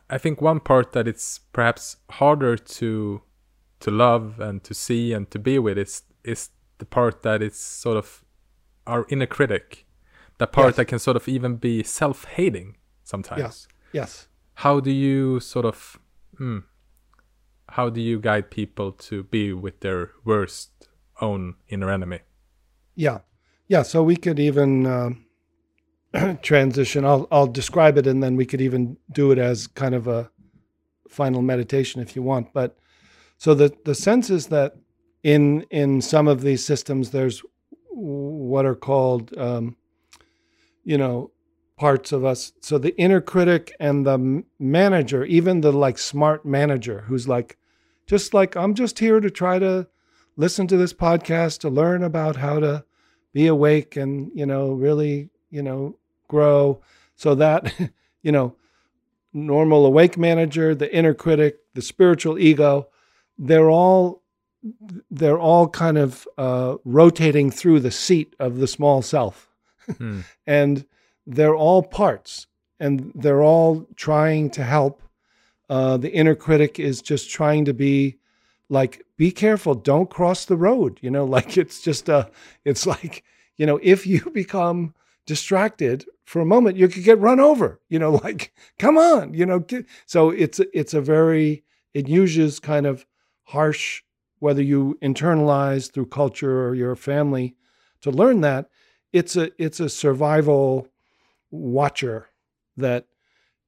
I- think one part that it's perhaps harder to to love and to see and to be with is is the part that it's sort of our inner critic, that part Yes. that can sort of even be self-hating sometimes yes. Yes. How do you sort of hmm, how do you guide people to be with their worst own inner enemy Yeah. Yeah. So we could even um (clears throat) transition. I'll, I'll describe it and then we could even do it as kind of a final meditation if you want. But so the, the sense is that in, in some of these systems, there's what are called, um, you know, parts of us. So the inner critic and the manager, even the like smart manager who's like, just like, I'm just here to try to listen to this podcast to learn about how to be awake and you know really you know grow so that (laughs) you know normal awake manager the inner critic the spiritual ego they're all they're all kind of uh, rotating through the seat of the small self Hmm. (laughs) and they're all parts and they're all trying to help. Uh, the inner critic is just trying to be like be careful don't cross the road you know (laughs) like it's just a it's like you know if you (laughs) become distracted for a moment you could get run over you know (laughs) like come on you know get, so it's it's a very it uses kind of harsh whether you internalize through culture or your family to learn that it's a it's a survival watcher that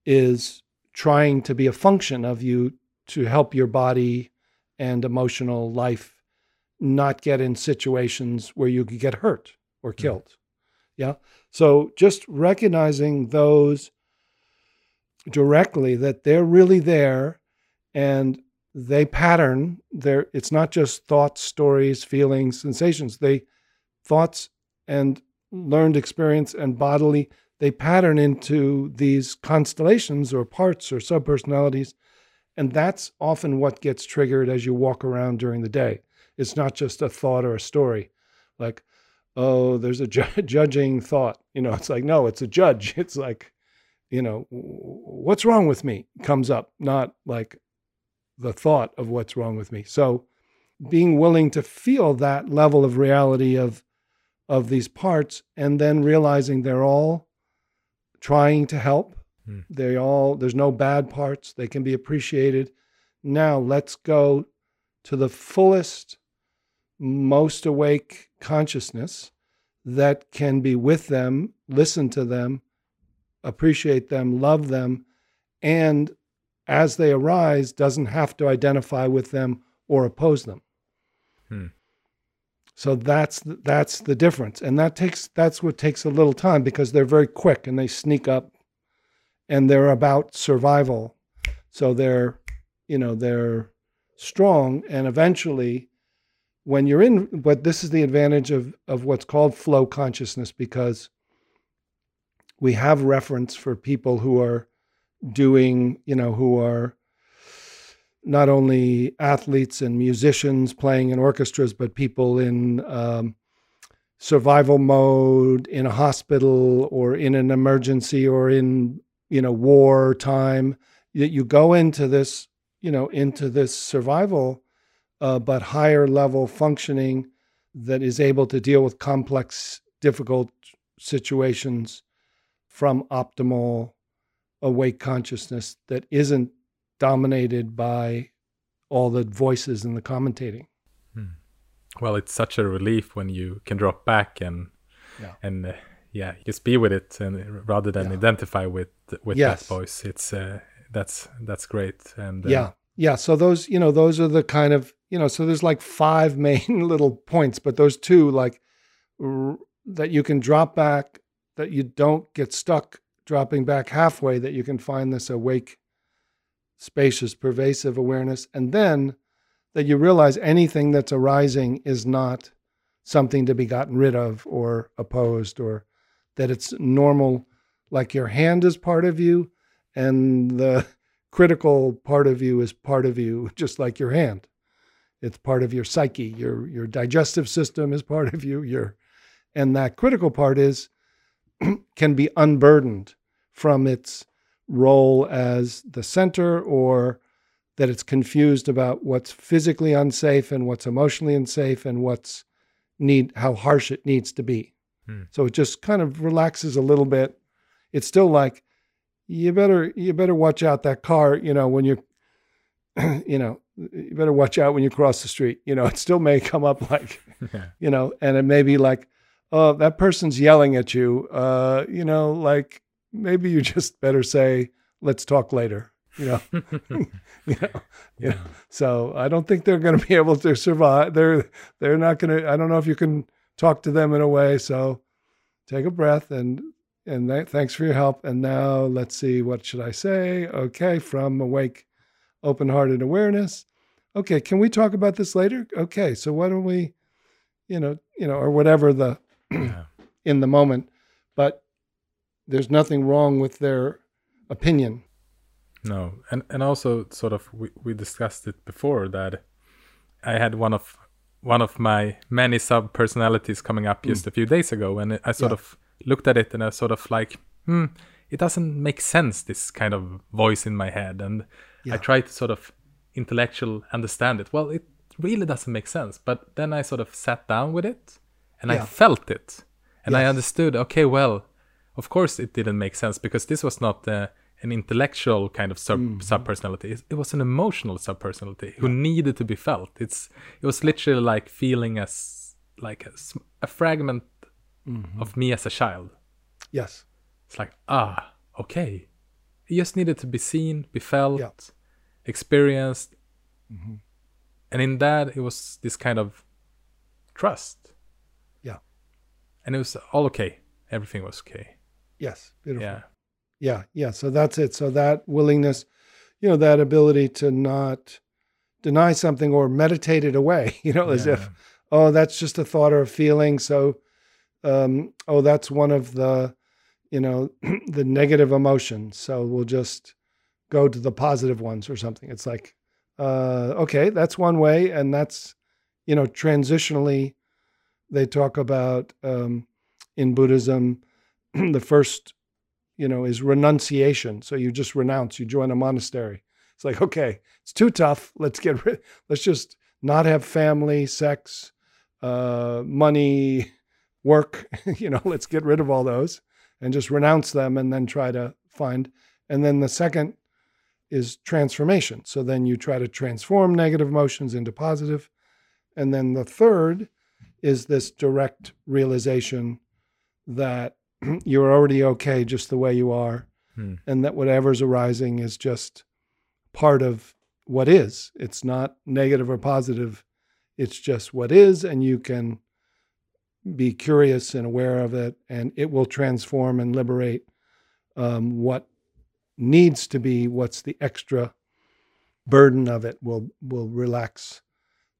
is trying to be a function of you to help your body and emotional life not get in situations where you could get hurt or mm-hmm. killed. Yeah. So just recognizing those directly that they're really there and they pattern their it's not just thoughts, stories, feelings, sensations. They thoughts and learned experience and bodily they pattern into these constellations or parts or subpersonalities and that's often what gets triggered as you walk around during the day. It's not just a thought or a story. Like, oh, there's a ju- (laughs) judging thought. You know, it's like, no, it's a judge. (laughs) It's like, you know, what's wrong with me comes up, not like the thought of what's wrong with me. So being willing to feel that level of reality of of these parts and then realizing they're all trying to help Hmm. they all there's no bad parts they can be appreciated now let's go to the fullest most awake consciousness that can be with them listen to them appreciate them love them and as they arise doesn't have to identify with them or oppose them Hmm. So that's that's the difference and that takes that's what takes a little time because they're very quick and they sneak up and they're about survival. So they're, you know, they're strong. And eventually, when you're in, but this is the advantage of, of what's called flow consciousness because we have reference for people who are doing, you know, who are not only athletes and musicians playing in orchestras, but people in um, survival mode in a hospital or in an emergency or in you know war time. That you go into this you know into this survival uh, but higher level functioning that is able to deal with complex difficult situations from optimal awake consciousness that isn't dominated by all the voices and the commentating well it's such a relief when you can drop back and Yeah. and uh, yeah, just be with it and rather than Yeah. identify with with Yes. that voice. It's uh, that's that's great. And uh, yeah yeah so those you know those are the kind of you know so there's like five (laughs) main little points but those two like r- that you can drop back that you don't get stuck dropping back halfway that you can find this awake spacious pervasive awareness and then that you realize anything that's arising is not something to be gotten rid of or opposed or that it's normal like your hand is part of you and the (laughs) critical part of you is part of you (laughs) just like your hand. It's part of your psyche your your digestive system is part of you your and that critical part is (clears throat) can be unburdened from its role as the center or that it's confused about what's physically unsafe and what's emotionally unsafe and what's need how harsh it needs to be. Hmm. so it just kind of relaxes a little bit. It's still like you better you better watch out that car you know when you're (clears throat) you know you better watch out when you cross the street. You know it still may come up like (laughs) yeah, you know and it may be like oh that person's yelling at you. Uh you know like maybe you just better say let's talk later you know? (laughs) (laughs) You know? You yeah, so i don't think they're going to be able to survive. They're they're not going to i don't know if you can talk to them in a way. So take a breath and and th- thanks for your help. And now let's see what should i say? Okay from awake open-hearted awareness. Okay can we talk about this later? Okay so why don't we you know you know or whatever the (clears throat) in the moment there's nothing wrong with their opinion No, and and also sort of we, we discussed it before that I had one of one of my many sub personalities coming up just a few days ago, and I sort. Yeah. of looked at it and I sort of like, hmm, it doesn't make sense. This kind of voice in my head, and I Yeah. tried to sort of intellectual understand it. Well, it really doesn't make sense. But then I sort of sat down with it, and I felt it, and I understood. Okay, well, of course it didn't make sense because this was not uh, an intellectual kind of sub Mm-hmm. sub personality. It, it was an emotional sub personality who needed to be felt. It's it was literally like feeling as like a, a fragment Mm-hmm. of me as a child. yes It's like ah okay, it just needed to be seen, be felt, Yeah. experienced, Mm-hmm. and in that it was this kind of trust. Yeah. and it was all okay. Everything was okay. Yes beautiful Yeah. Yeah, yeah. So that's it. So that willingness, you know, that ability to not deny something or meditate it away, (laughs) you know, as if, oh, that's just a thought or a feeling. So, um, oh, that's one of the, you know, (clears throat) the negative emotions. So we'll just go to the positive ones or something. It's like, uh, okay, that's one way. And that's, you know, transitionally, they talk about um, in Buddhism, (clears throat) the first you know, is renunciation. So you just renounce, you join a monastery. It's like, okay, it's too tough. Let's get rid, let's just not have family, sex, uh, money, work, (laughs) you know, let's get rid of all those and just renounce them and then try to find. And then the second is transformation. So then you try to transform negative emotions into positive. And then the third is this direct realization that (clears throat) you're already okay just the way you are, Hmm. and that whatever's arising is just part of what is. It's not negative or positive. It's just what is, and you can be curious and aware of it, and it will transform and liberate um, what needs to be. What's the extra burden of it will will relax,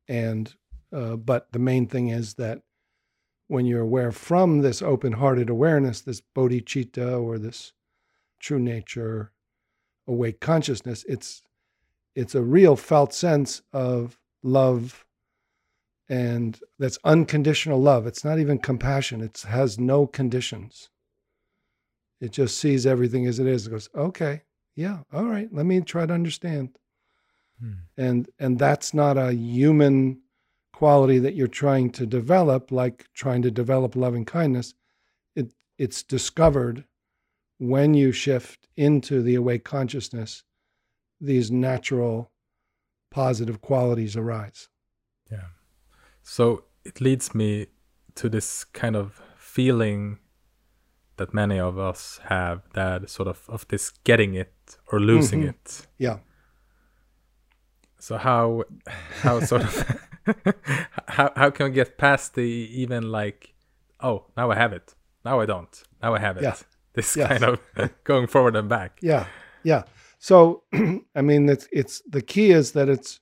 and uh, but the main thing is that when you're aware from this open-hearted awareness, this bodhicitta or this true nature, awake consciousness, it's it's a real felt sense of love and that's unconditional love. It's not even compassion. It has no conditions. It just sees everything as it is. It goes, okay, yeah, all right, let me try to understand. Hmm. And and that's not a human quality that you're trying to develop, like trying to develop loving kindness. It it's discovered when you shift into the awake consciousness, these natural positive qualities arise. Yeah. So it leads me to this kind of feeling that many of us have that sort of of this getting it or losing Mhm. it. Yeah. So how how sort of (laughs) (laughs) how how can we get past the even like oh now I have it now I don't now I have it Yeah. this Yes. kind of (laughs) going forward and back. Yeah, yeah. So, (clears throat) I mean, it's it's the key is that it's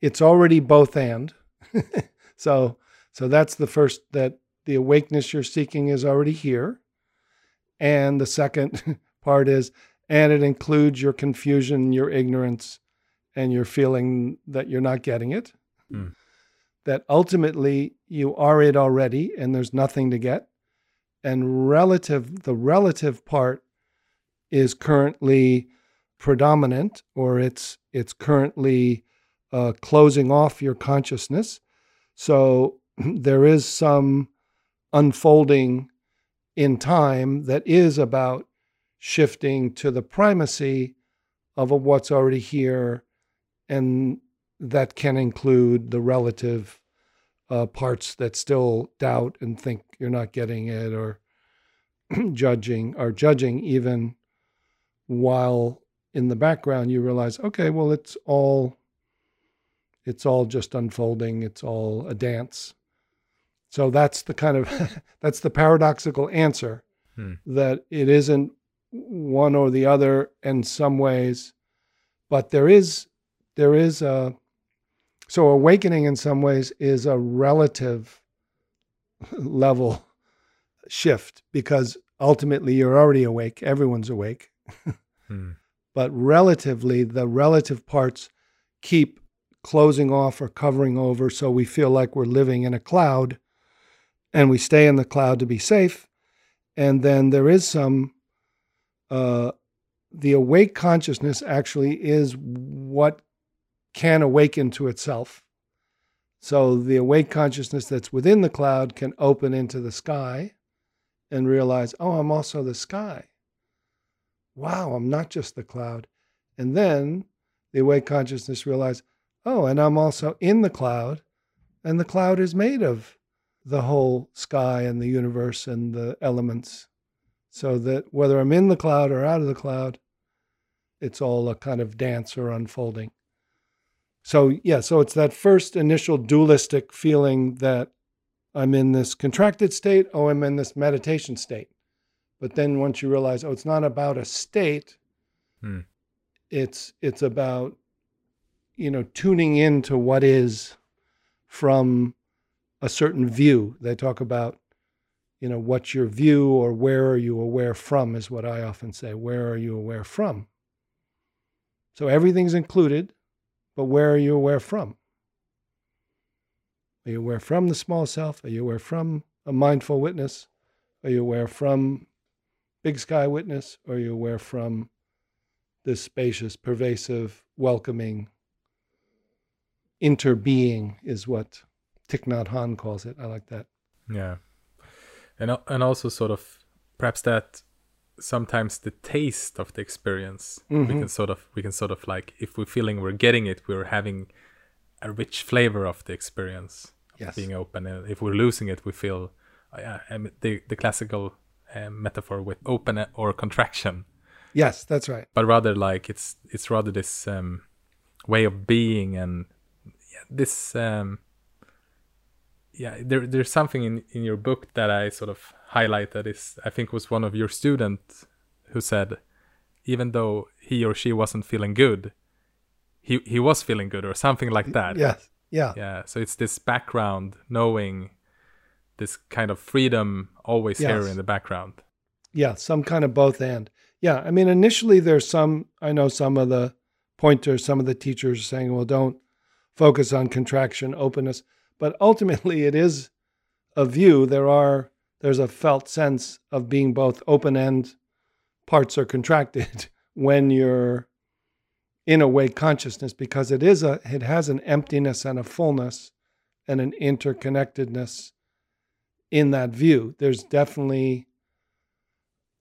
it's already both and. (laughs) so, so that's the first that the awakeness you're seeking is already here, and the second part is, and it includes your confusion, your ignorance, and your feeling that you're not getting it. Mm. That ultimately you are it already, and there's nothing to get. And relative, the relative part is currently predominant or it's it's currently uh, closing off your consciousness so (clears throat) there is some unfolding in time that is about shifting to the primacy of what's already here and that can include the relative uh, parts that still doubt and think you're not getting it or (clears throat) judging or judging even while in the background you realize okay well it's all it's all just unfolding it's all a dance so that's the kind of (laughs) that's the paradoxical answer Hmm. that it isn't one or the other in some ways but there is there is a so awakening in some ways is a relative (laughs) level shift because ultimately you're already awake everyone's awake Hmm. (laughs) but relatively the relative parts keep closing off or covering over so we feel like we're living in a cloud and we stay in the cloud to be safe and then there is some uh, the awake consciousness actually is what can awaken to itself. So the awake consciousness that's within the cloud can open into the sky and realize oh i'm also the sky. Wow i'm not just the cloud. And then the awake consciousness realize oh and i'm also in the cloud and the cloud is made of the whole sky and the universe and the elements. So that whether i'm in the cloud or out of the cloud it's all a kind of dance or unfolding so yeah so it's that first initial dualistic feeling that i'm in this contracted state oh i'm in this meditation state. But then once you realize oh it's not about a state Hmm. it's it's about you know tuning into what is from a certain view. They talk about you know what's your view or where are you aware from is what i often say where are you aware from? So everything's included but where are you aware from? Are you aware from the small self? Are you aware from a mindful witness? Are you aware from big sky witness? Or are you aware from this spacious pervasive welcoming interbeing is what Thich Nhat Hanh calls it. I like that. Yeah, and and also sort of perhaps that sometimes the taste of the experience we Mhm. can sort of we can sort of like if we're feeling we're getting it we're having a rich flavor of the experience of Yes. being open and if we're losing it we feel uh, um, the the classical um, metaphor with open or contraction Yes, that's right. but rather like it's it's rather this um, way of being and yeah, this um, yeah there there's something in in your book that I sort of highlight that is I think was one of your students who said even though he or she wasn't feeling good he he was feeling good or something like that Yes. Yeah. yeah so it's this background knowing this kind of freedom always here in the background Yeah. Some kind of both and. Yeah. I mean, initially there's some, I know some of the pointers, some of the teachers saying, well, don't focus on contraction, openness. But ultimately it is a view. There are, there's a felt sense of being both open and parts are contracted (laughs) when you're in a awake consciousness because it is a it has an emptiness and a fullness and an interconnectedness in that view. There's definitely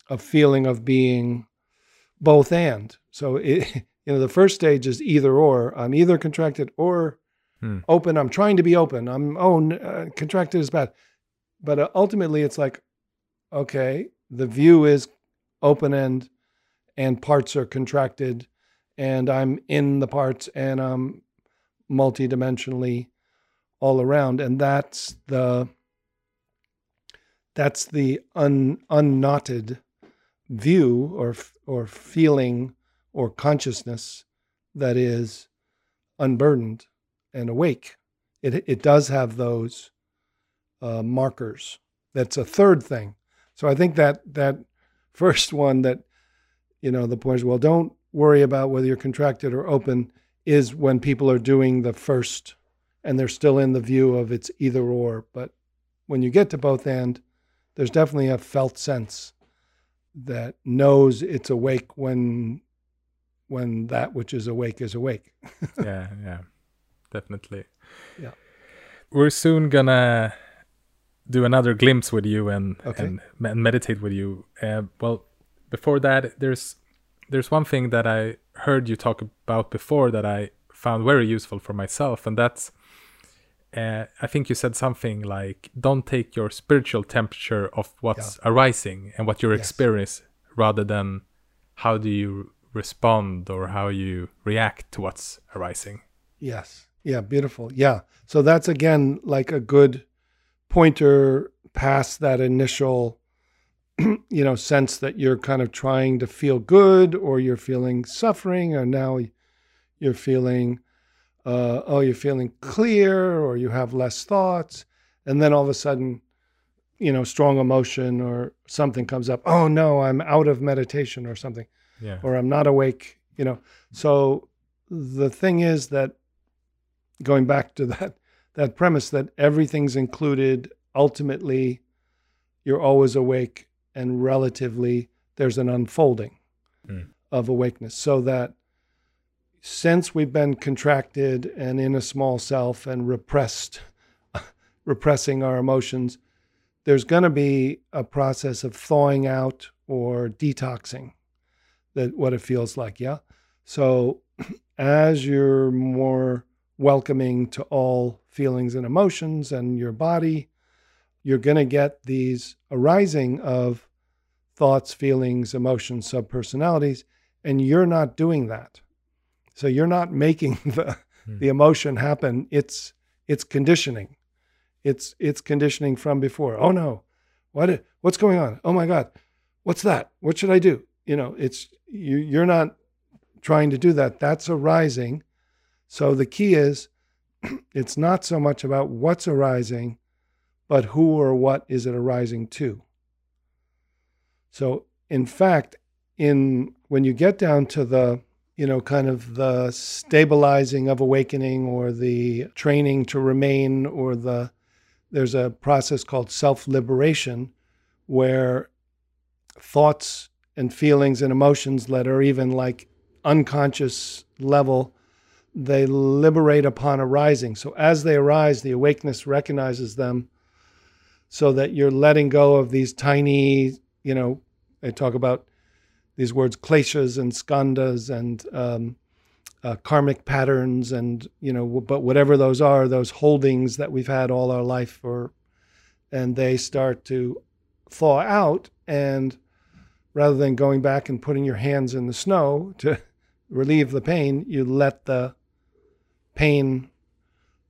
a feeling of being both and. So it (laughs) you know the first stage is either or. I'm either contracted or Hmm. open. I'm trying to be open. I'm oh uh, contracted is bad. But uh, ultimately it's like okay the view is open end and parts are contracted and I'm in the parts and I'm multidimensionally all around. And that's the that's the un, unknotted view or or feeling or consciousness that is unburdened and awake. It it does have those uh, markers. That's a third thing. So i think that that (laughs) first one that you know the point is well don't worry about whether you're contracted or open is when people are doing the first and they're still in the view of it's either or. But when you get to both end there's definitely a felt sense that knows it's awake when when that which is awake is awake. (laughs) Yeah, yeah, definitely. Yeah. We're soon gonna do another glimpse with you and Okay. and, and meditate with you. Uh, well, before that, there's there's one thing that I heard you talk about before that I found very useful for myself, and that's uh, I think you said something like, "Don't take your spiritual temperature of what's arising and what you Yes. experiencing, rather than how do you respond or how you react to what's arising." Yes. Yeah, beautiful. Yeah. So that's again like a good pointer past that initial (clears throat) you know sense that you're kind of trying to feel good or you're feeling suffering or now you're feeling uh, oh you're feeling clear or you have less thoughts and then all of a sudden you know strong emotion or something comes up oh no i'm out of meditation or something Yeah. or I'm not awake, you know. So the thing is that going back to that that premise that everything's included, ultimately you're always awake and relatively there's an unfolding Mm. of awakeness. So that since we've been contracted and in a small self and repressed (laughs) repressing our emotions, there's going to be a process of thawing out or detoxing that what it feels like yeah so (clears throat) as you're more welcoming to all feelings and emotions and your body. You're going to get these arising of thoughts feelings emotions subpersonalities and you're not doing that. So you're not making (laughs) the Hmm. the emotion happen. It's it's conditioning. It's it's conditioning from before. Oh no. What what's going on? Oh my god. What's that? What should i do? You know it's you you're not trying to do that. That's arising so the key is (clears throat) it's not so much about what's arising but who or what is it arising to. So in fact in when you get down to the you know kind of the stabilizing of awakening or the training to remain or the there's a process called self-liberation where thoughts and feelings and emotions that are even like unconscious level they liberate upon arising so as they arise the awakeness recognizes them so that you're letting go of these tiny you know they talk about these words kleshas and skandhas and um, uh, karmic patterns and you know but whatever those are those holdings that we've had all our life or and they start to thaw out and rather than going back and putting your hands in the snow to (laughs) relieve the pain you let the pain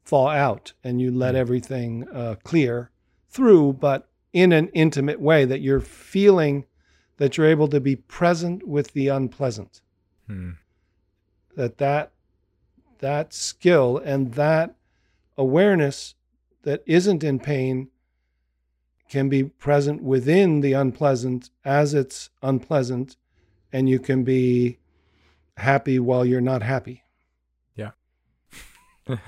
thaw out and you let everything uh, clear through but in an intimate way that you're feeling that you're able to be present with the unpleasant. Hmm. that that that skill and that awareness that isn't in pain can be present within the unpleasant as it's unpleasant and you can be happy while you're not happy (laughs)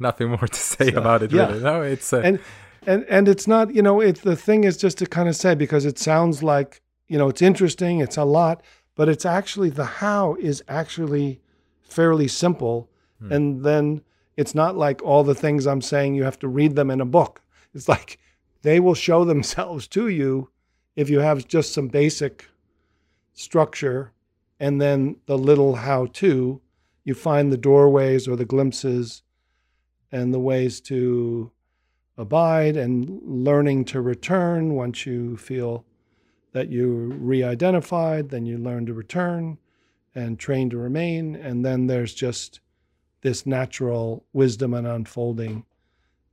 Nothing more to say So, about it, yeah. really. No, it's uh, and and and it's not you know it's the thing is just to kind of say because it sounds like you know it's interesting it's a lot but it's actually the how is actually fairly simple Hmm. and then it's not like all the things i'm saying you have to read them in a book it's like they will show themselves to you if you have just some basic structure and then the little how to you find the doorways or the glimpses and the ways to abide and learning to return. Once you feel that you re-identified then you learn to return and train to remain. And then there's just this natural wisdom and unfolding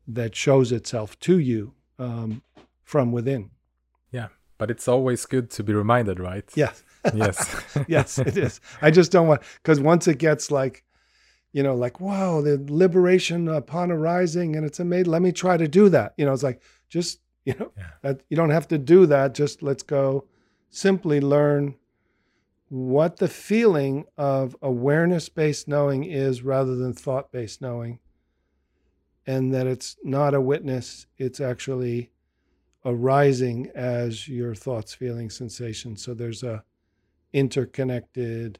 that shows itself to you um, from within. Yeah, but it's always good to be reminded, right? yes Yes. (laughs) yes, (laughs) it is. I just don't want because once it gets like, you know, like wow, the liberation upon arising, and it's amazing. Let me try to do that. You know, it's like just you know, Yeah. that you don't have to do that. Just let's go, simply learn what the feeling of awareness based knowing is rather than thought based knowing, and that it's not a witness. It's actually arising as your thoughts, feelings, sensations. So there's a interconnected,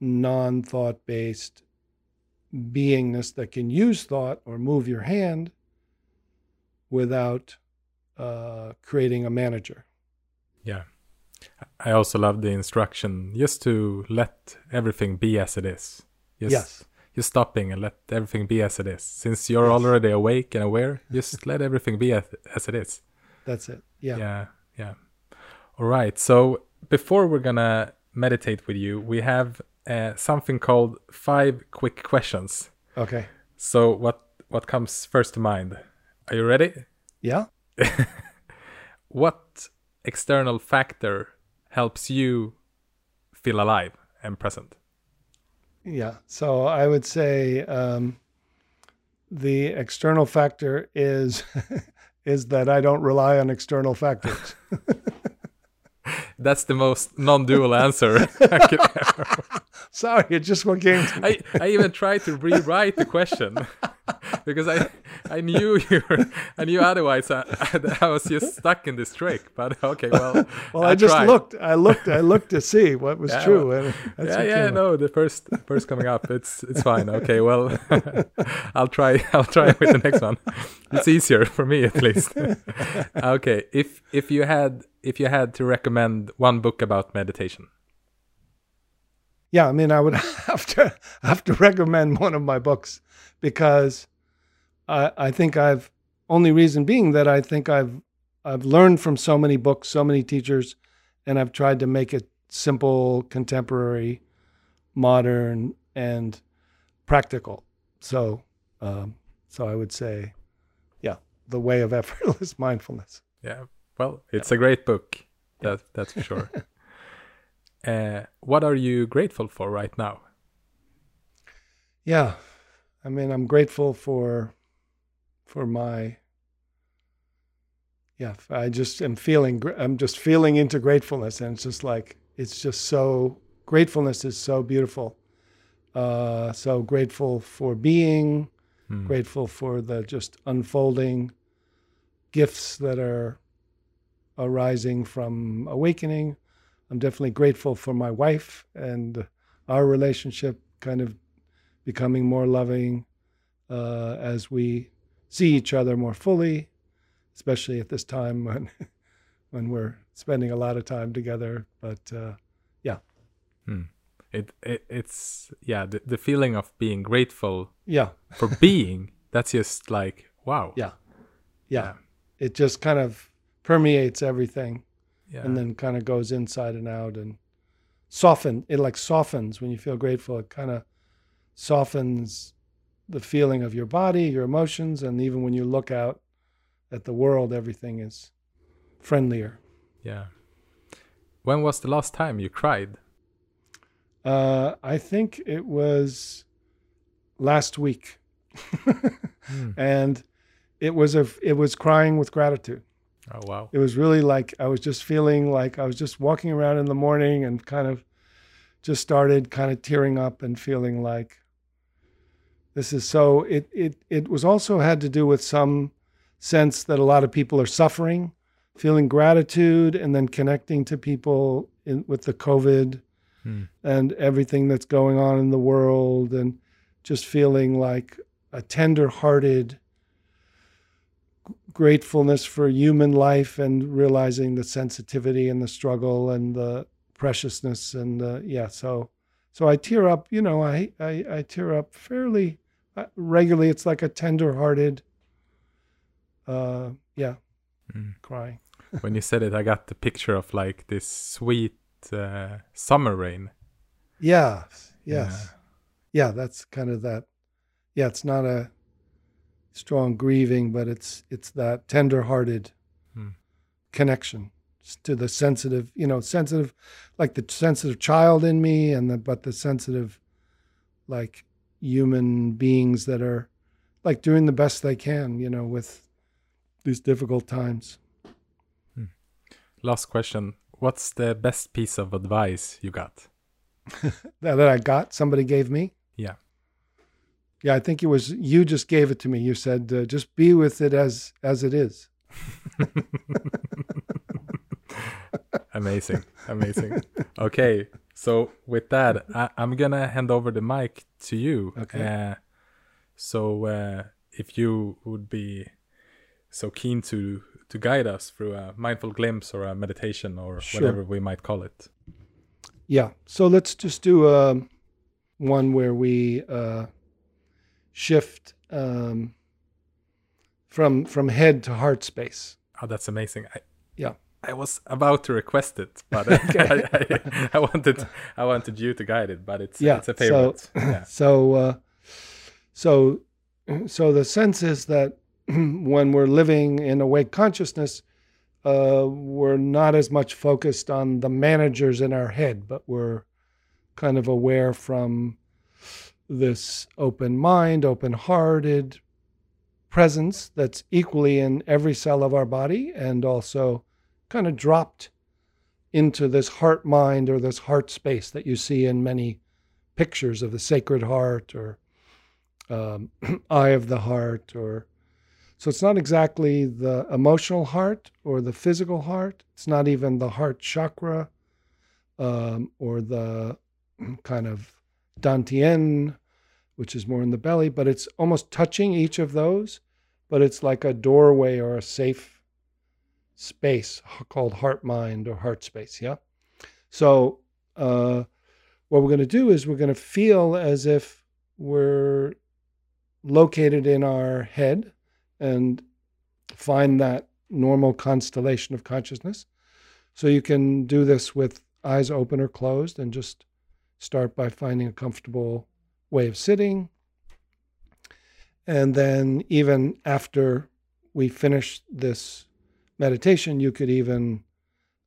non thought based beingness that can use thought or move your hand without uh, creating a manager. yeah. I also love the instruction just to let everything be as it is. Just, yes. Just stopping and let everything be as it is. Since you're Yes. already awake and aware, just (laughs) let everything be as, as it is. That's it. Yeah. yeah yeah all right so before we're gonna meditate with you we have uh, something called five quick questions Okay. so what what comes first to mind are you ready Yeah. (laughs) what external factor helps you feel alive and present Yeah. So I would say um, the external factor is (laughs) is that I don't rely on external factors. (laughs) that's the most non-dual answer (laughs) I, could ever. (laughs) Sorry, it just what came. I, I even tried to rewrite the question (laughs) because I I knew (laughs) you were, I knew otherwise I, I, was just stuck in this trick. But okay, well, Well, I, just tried. looked. I looked. I looked to see what was Yeah, true. well, yeah, yeah, no, the first first coming up, it's it's fine. Okay, well, I'll try I'll try with the next one. It's easier for me at least. okay, if if you had if you had to recommend one book about meditation, Yeah, I mean, I would (laughs) have to have to recommend one of my books because I I think I've only reason being that I think I've I've learned from so many books, so many teachers, and I've tried to make it simple, contemporary, modern, and practical. So, um, so I would say, yeah, the way of (laughs) effortless mindfulness. yeah, well, it's a great book. That that's for sure. (laughs) uh, what are you grateful for right now? Yeah, I mean, I'm grateful for for my. Yeah, I just am feeling. I'm just feeling into gratefulness, and it's just like it's just so. Gratefulness is so beautiful. Uh, so grateful for being, Hmm. grateful for the just unfolding gifts that are arising from awakening. I'm definitely grateful for my wife and our relationship kind of becoming more loving uh, as we see each other more fully, especially at this time when (laughs) when we're spending a lot of time together. But uh, It, it it's yeah the, the feeling of being grateful yeah, for (laughs) being that's just like wow. Yeah, yeah, it just kind of permeates everything. Yeah. and then kind of goes inside and out and soften it like softens when you feel grateful. It kind of softens the feeling of your body your emotions and even when you look out at the world everything is friendlier. Yeah. When was the last time you cried? Uh, i think it was last week. Hmm. (laughs) and it was a it was crying with gratitude oh wow it was really like I was just feeling like I was just walking around in the morning and kind of just started kind of tearing up and feeling like this is so it it it was also had to do with some sense that a lot of people are suffering feeling gratitude and then connecting to people in, with the covid Hmm. and everything that's going on in the world and just feeling like a tender-hearted gratefulness for human life and realizing the sensitivity and the struggle and the preciousness and uh, yeah so so I tear up you know I I, I tear up fairly uh, regularly it's like a tender-hearted uh, yeah, Mm. crying. (laughs) when you said it, I got the picture of like this sweet uh, summer rain. Yeah, yes, yeah. That's kind of that. Yeah, it's not a strong grieving, but it's it's that tender-hearted Hmm. connection to the sensitive, you know, sensitive, like the sensitive child in me, and the but the sensitive, like human beings that are like doing the best they can, you know, with these difficult times. Last question: What's the best piece of advice you got? (laughs) that, that I got, somebody gave me. Yeah. I think it was you just gave it to me. You said uh, just be with it as as it is. (laughs) amazing, amazing. Okay, so with that, I, I'm gonna hand over the mic to you. Okay. Uh, so uh, if you would be so keen to to guide us through a mindful glimpse or a meditation or Sure. whatever we might call it. Yeah. So let's just do um, one where we uh, shift um, from from head to heart space. Oh, that's amazing. I, Yeah. I was about to request it, but (laughs) Okay. I, I, I wanted I wanted you to guide it, but it's Yeah, it's a so- favorite. yeah. (clears throat) So, uh, so, (clears throat) so the sense is that (clears throat) when we're living in awake consciousness, uh, we're not as much focused on the managers in our head, but we're kind of aware from this open mind, open hearted presence that's equally in every cell of our body and also kind of dropped into this heart mind or this heart space that you see in many pictures of the Sacred Heart or um, (clears throat) Eye of the Heart, or so it's not exactly the emotional heart or the physical heart. It's not even the heart chakra um, or the (clears throat) kind of Dantian, which is more in the belly, but it's almost touching each of those. But it's like a doorway or a safe space called heart mind or heart space. Yeah. So, uh, what we're going to do is we're going to feel as if we're located in our head and find that normal constellation of consciousness. So you can do this with eyes open or closed and just start by finding a comfortable way of sitting. And then, even after we finish this meditation, you could even,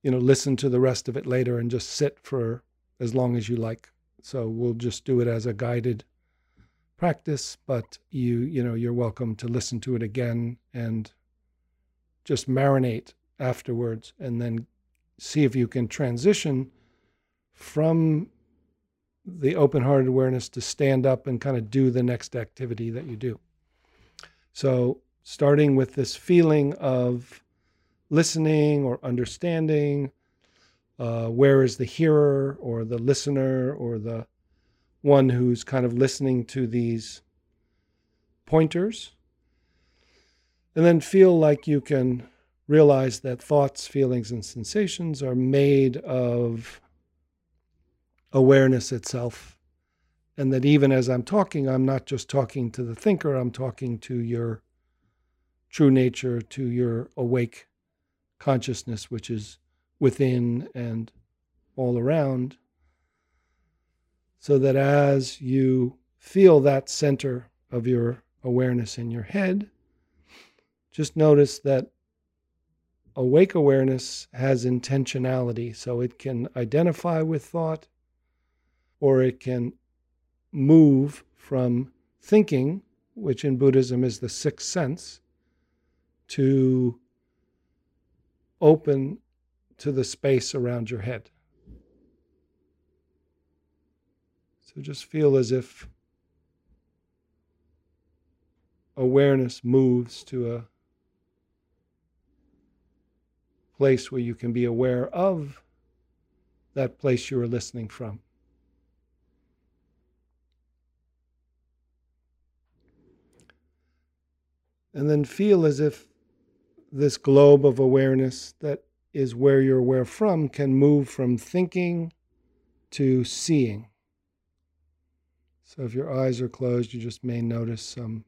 you know, listen to the rest of it later and just sit for as long as you like. So we'll just do it as a guided practice, but you you know you're welcome to listen to it again and just marinate afterwards and then see if you can transition from the open-hearted awareness to stand up and kind of do the next activity that you do. So starting with this feeling of listening or understanding uh, where is the hearer or the listener or the one who's kind of listening to these pointers. And then feel like you can realize that thoughts, feelings, and sensations are made of awareness itself. And that even as I'm talking, I'm not just talking to the thinker, I'm talking to your true nature, to your awake consciousness, which is within and all around, so that as you feel that center of your awareness in your head, just notice that awake awareness has intentionality. So it can identify with thought or it can move from thinking, which in Buddhism is the sixth sense, to open to the space around your head. So just feel as if awareness moves to a place where you can be aware of that place you are listening from. And then feel as if this globe of awareness that is where you're aware from can move from thinking to seeing. So if your eyes are closed, you just may notice some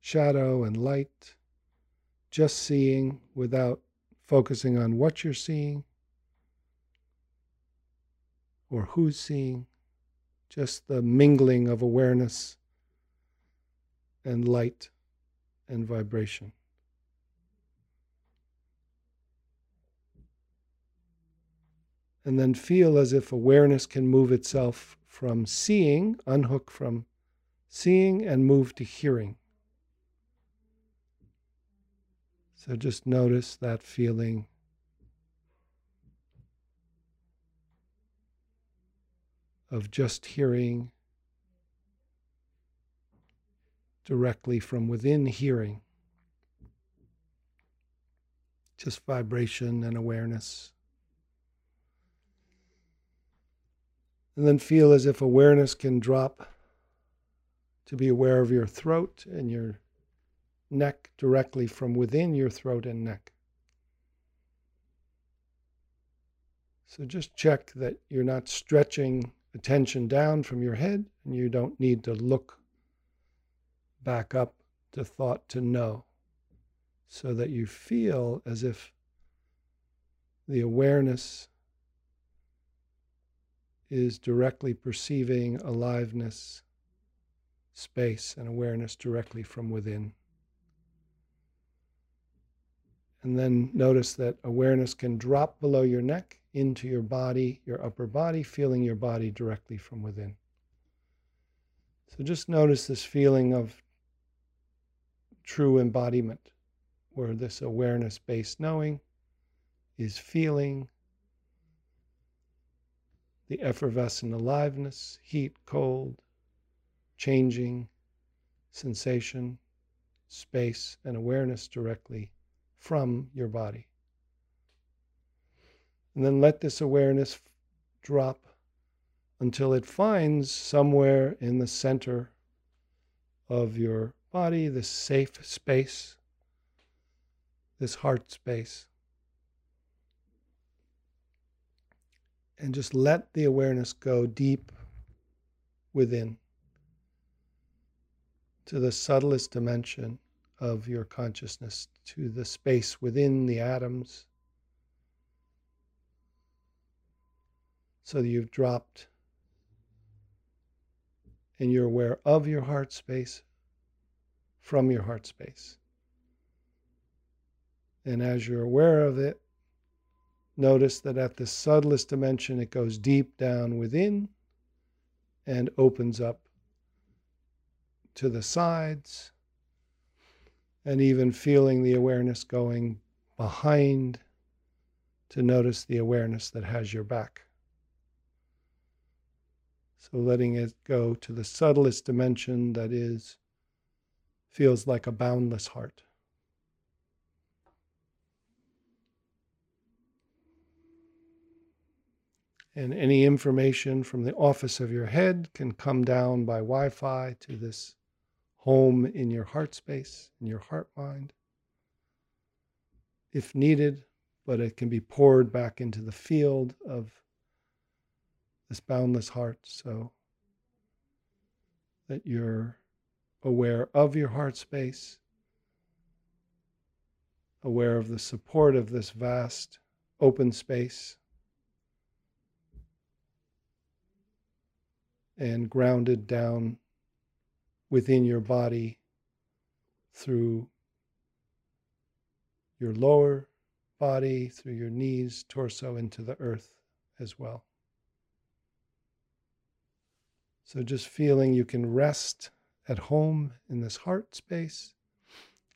shadow and light. Just seeing without focusing on what you're seeing or who's seeing, just the mingling of awareness and light and vibration. And then feel as if awareness can move itself from seeing, unhook from seeing, and move to hearing. So just notice that feeling. Of just hearing directly from within hearing, just vibration and awareness. And then feel as if awareness can drop to be aware of your throat and your neck directly from within your throat and neck. So just check that you're not stretching attention down from your head and you don't need to look back up to thought to know so that you feel as if the awareness is directly perceiving aliveness, space, and awareness directly from within. And then notice that awareness can drop below your neck into your body, your upper body, feeling your body directly from within. So just notice this feeling of true embodiment, where this awareness based knowing is feeling the effervescent aliveness, heat, cold, changing, sensation, space, and awareness directly from your body. And then let this awareness drop until it finds somewhere in the center of your body this safe space, this heart space. And just let the awareness go deep within to the subtlest dimension of your consciousness to the space within the atoms. So that you've dropped and you're aware of your heart space from your heart space. And as you're aware of it, notice that at the subtlest dimension, it goes deep down within and opens up to the sides and even feeling the awareness going behind to notice the awareness that has your back. So letting it go to the subtlest dimension that is, feels like a boundless heart. And any information from the office of your head can come down by Wi Fi to this home in your heart space, in your heart mind, if needed, but it can be poured back into the field of this boundless heart so that you're aware of your heart space, aware of the support of this vast open space, and grounded down within your body through your lower body, through your knees, torso, into the earth as well. So just feeling you can rest at home in this heart space,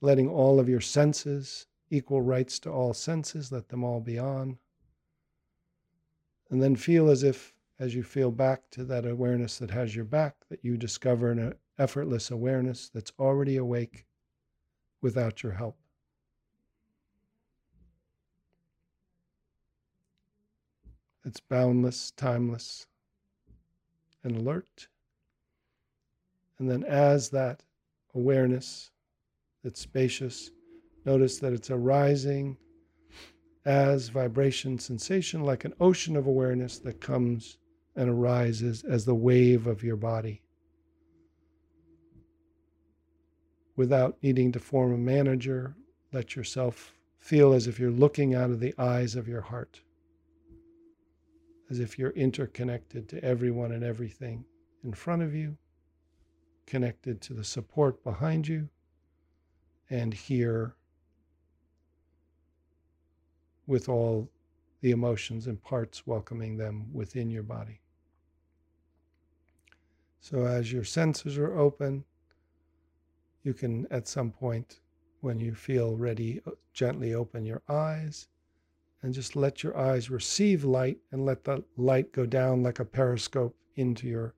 letting all of your senses, equal rights to all senses, let them all be on. And then feel as if, as you feel back to that awareness that has your back, that you discover an uh, effortless awareness that's already awake without your help. It's boundless, timeless, and alert. And then, as that awareness that's spacious, notice that it's arising as vibration sensation, like an ocean of awareness that comes and arises as the wave of your body. without needing to form a manager, let yourself feel as if you're looking out of the eyes of your heart, as if you're interconnected to everyone and everything in front of you, connected to the support behind you, and here with all the emotions and parts welcoming them within your body. So, as your senses are open, you can at some point, when you feel ready, gently open your eyes and just let your eyes receive light and let the light go down like a periscope into your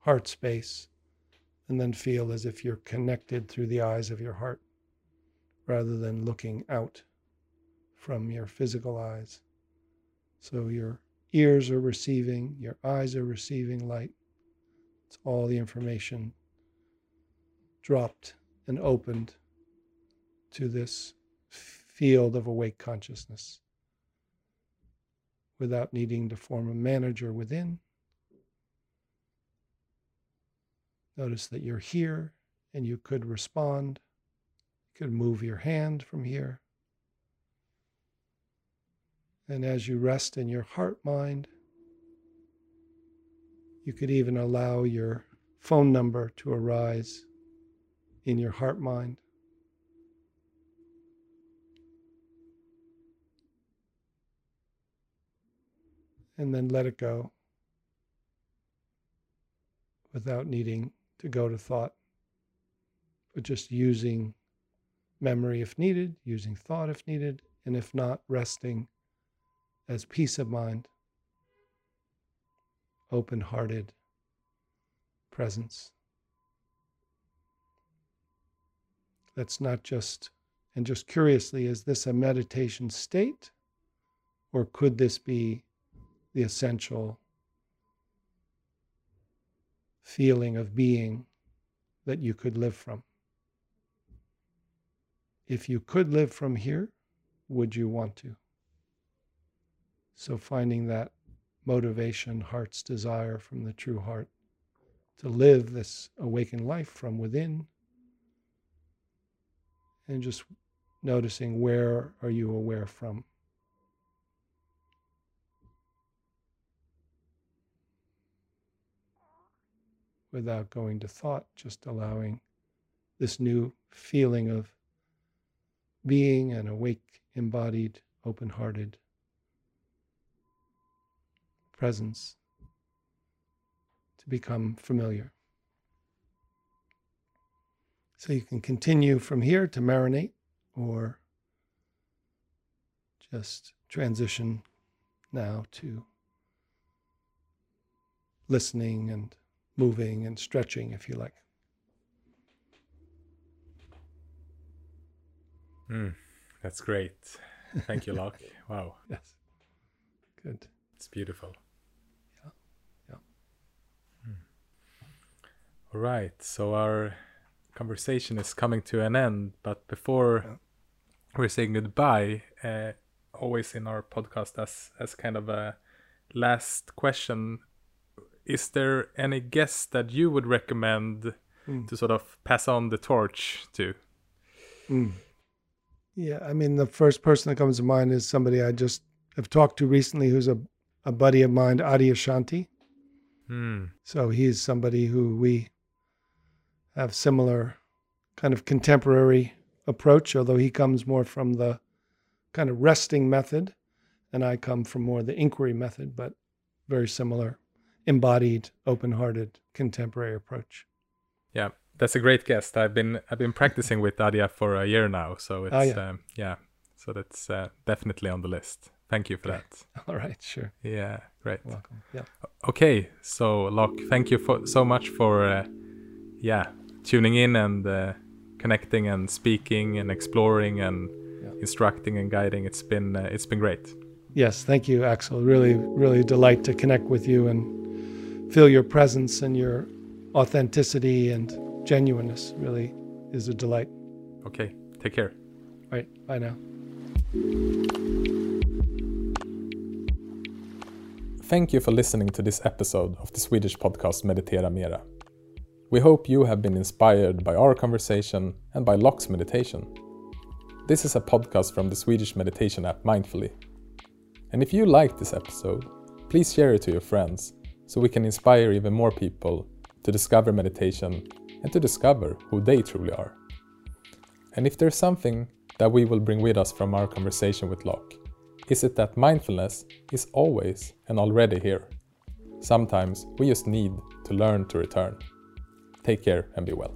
heart space. And then feel as if you're connected through the eyes of your heart rather than looking out from your physical eyes. So your ears are receiving, your eyes are receiving light. It's all the information dropped and opened to this field of awake consciousness without needing to form a manager within. Notice that you're here and you could respond. You could move your hand from here. And as you rest in your heart mind, you could even allow your phone number to arise in your heart mind. And then let it go without needing to go to thought, but just using memory if needed, using thought if needed, and if not, resting as peace of mind, open hearted presence. That's not just, and just curiously, is this a meditation state? Or could this be the essential feeling of being that you could live from? If you could live from here, would you want to? So, finding that motivation, heart's desire from the true heart to live this awakened life from within, and just noticing where are you aware from. Without going to thought, just allowing this new feeling of being an awake, embodied, open hearted presence to become familiar. So you can continue from here to marinate or just transition now to listening and moving and stretching if you like. Mm, that's great. Thank you, Loch. (laughs) Wow. Yes. Good. It's beautiful. Yeah. Yeah. Hmm. All right. So our conversation is coming to an end, but before Yeah. we're saying goodbye, uh, always in our podcast as as kind of a last question, is there any guest that you would recommend Mm. to sort of pass on the torch to? Mm. Yeah, I mean, the first person that comes to mind is somebody I just have talked to recently who's a, a buddy of mine, Adyashanti. Hmm. So he's somebody who we have similar kind of contemporary approach, although he comes more from the kind of resting method, and I come from more the inquiry method, but very similar, embodied, open-hearted, contemporary approach. Yeah, that's a great guest. I've been I've been practicing with Adya for a year now, so it's Oh, yeah. Um, yeah. So that's uh, definitely on the list. Thank you for that. (laughs) All right, sure, Yeah, great. welcome. Yeah, Okay, so Loch, thank you for so much for uh, yeah tuning in and uh, connecting and speaking and exploring and Yeah. instructing and guiding. It's been uh, it's been great. yes, thank you, Axel. Really, really delight to connect with you and feel your presence and your authenticity and genuineness. Really is a delight. Okay, take care. All right, bye now. Thank you for listening to this episode of the Swedish podcast Meditera Mera. We hope you have been inspired by our conversation and by Loch's meditation. This is a podcast from the Swedish meditation app Mindfully. And if you like this episode, please share it to your friends so we can inspire even more people to discover meditation and to discover who they truly are. And if there's something that we will bring with us from our conversation with Loch, is it that mindfulness is always and already here. Sometimes we just need to learn to return. Take care and be well.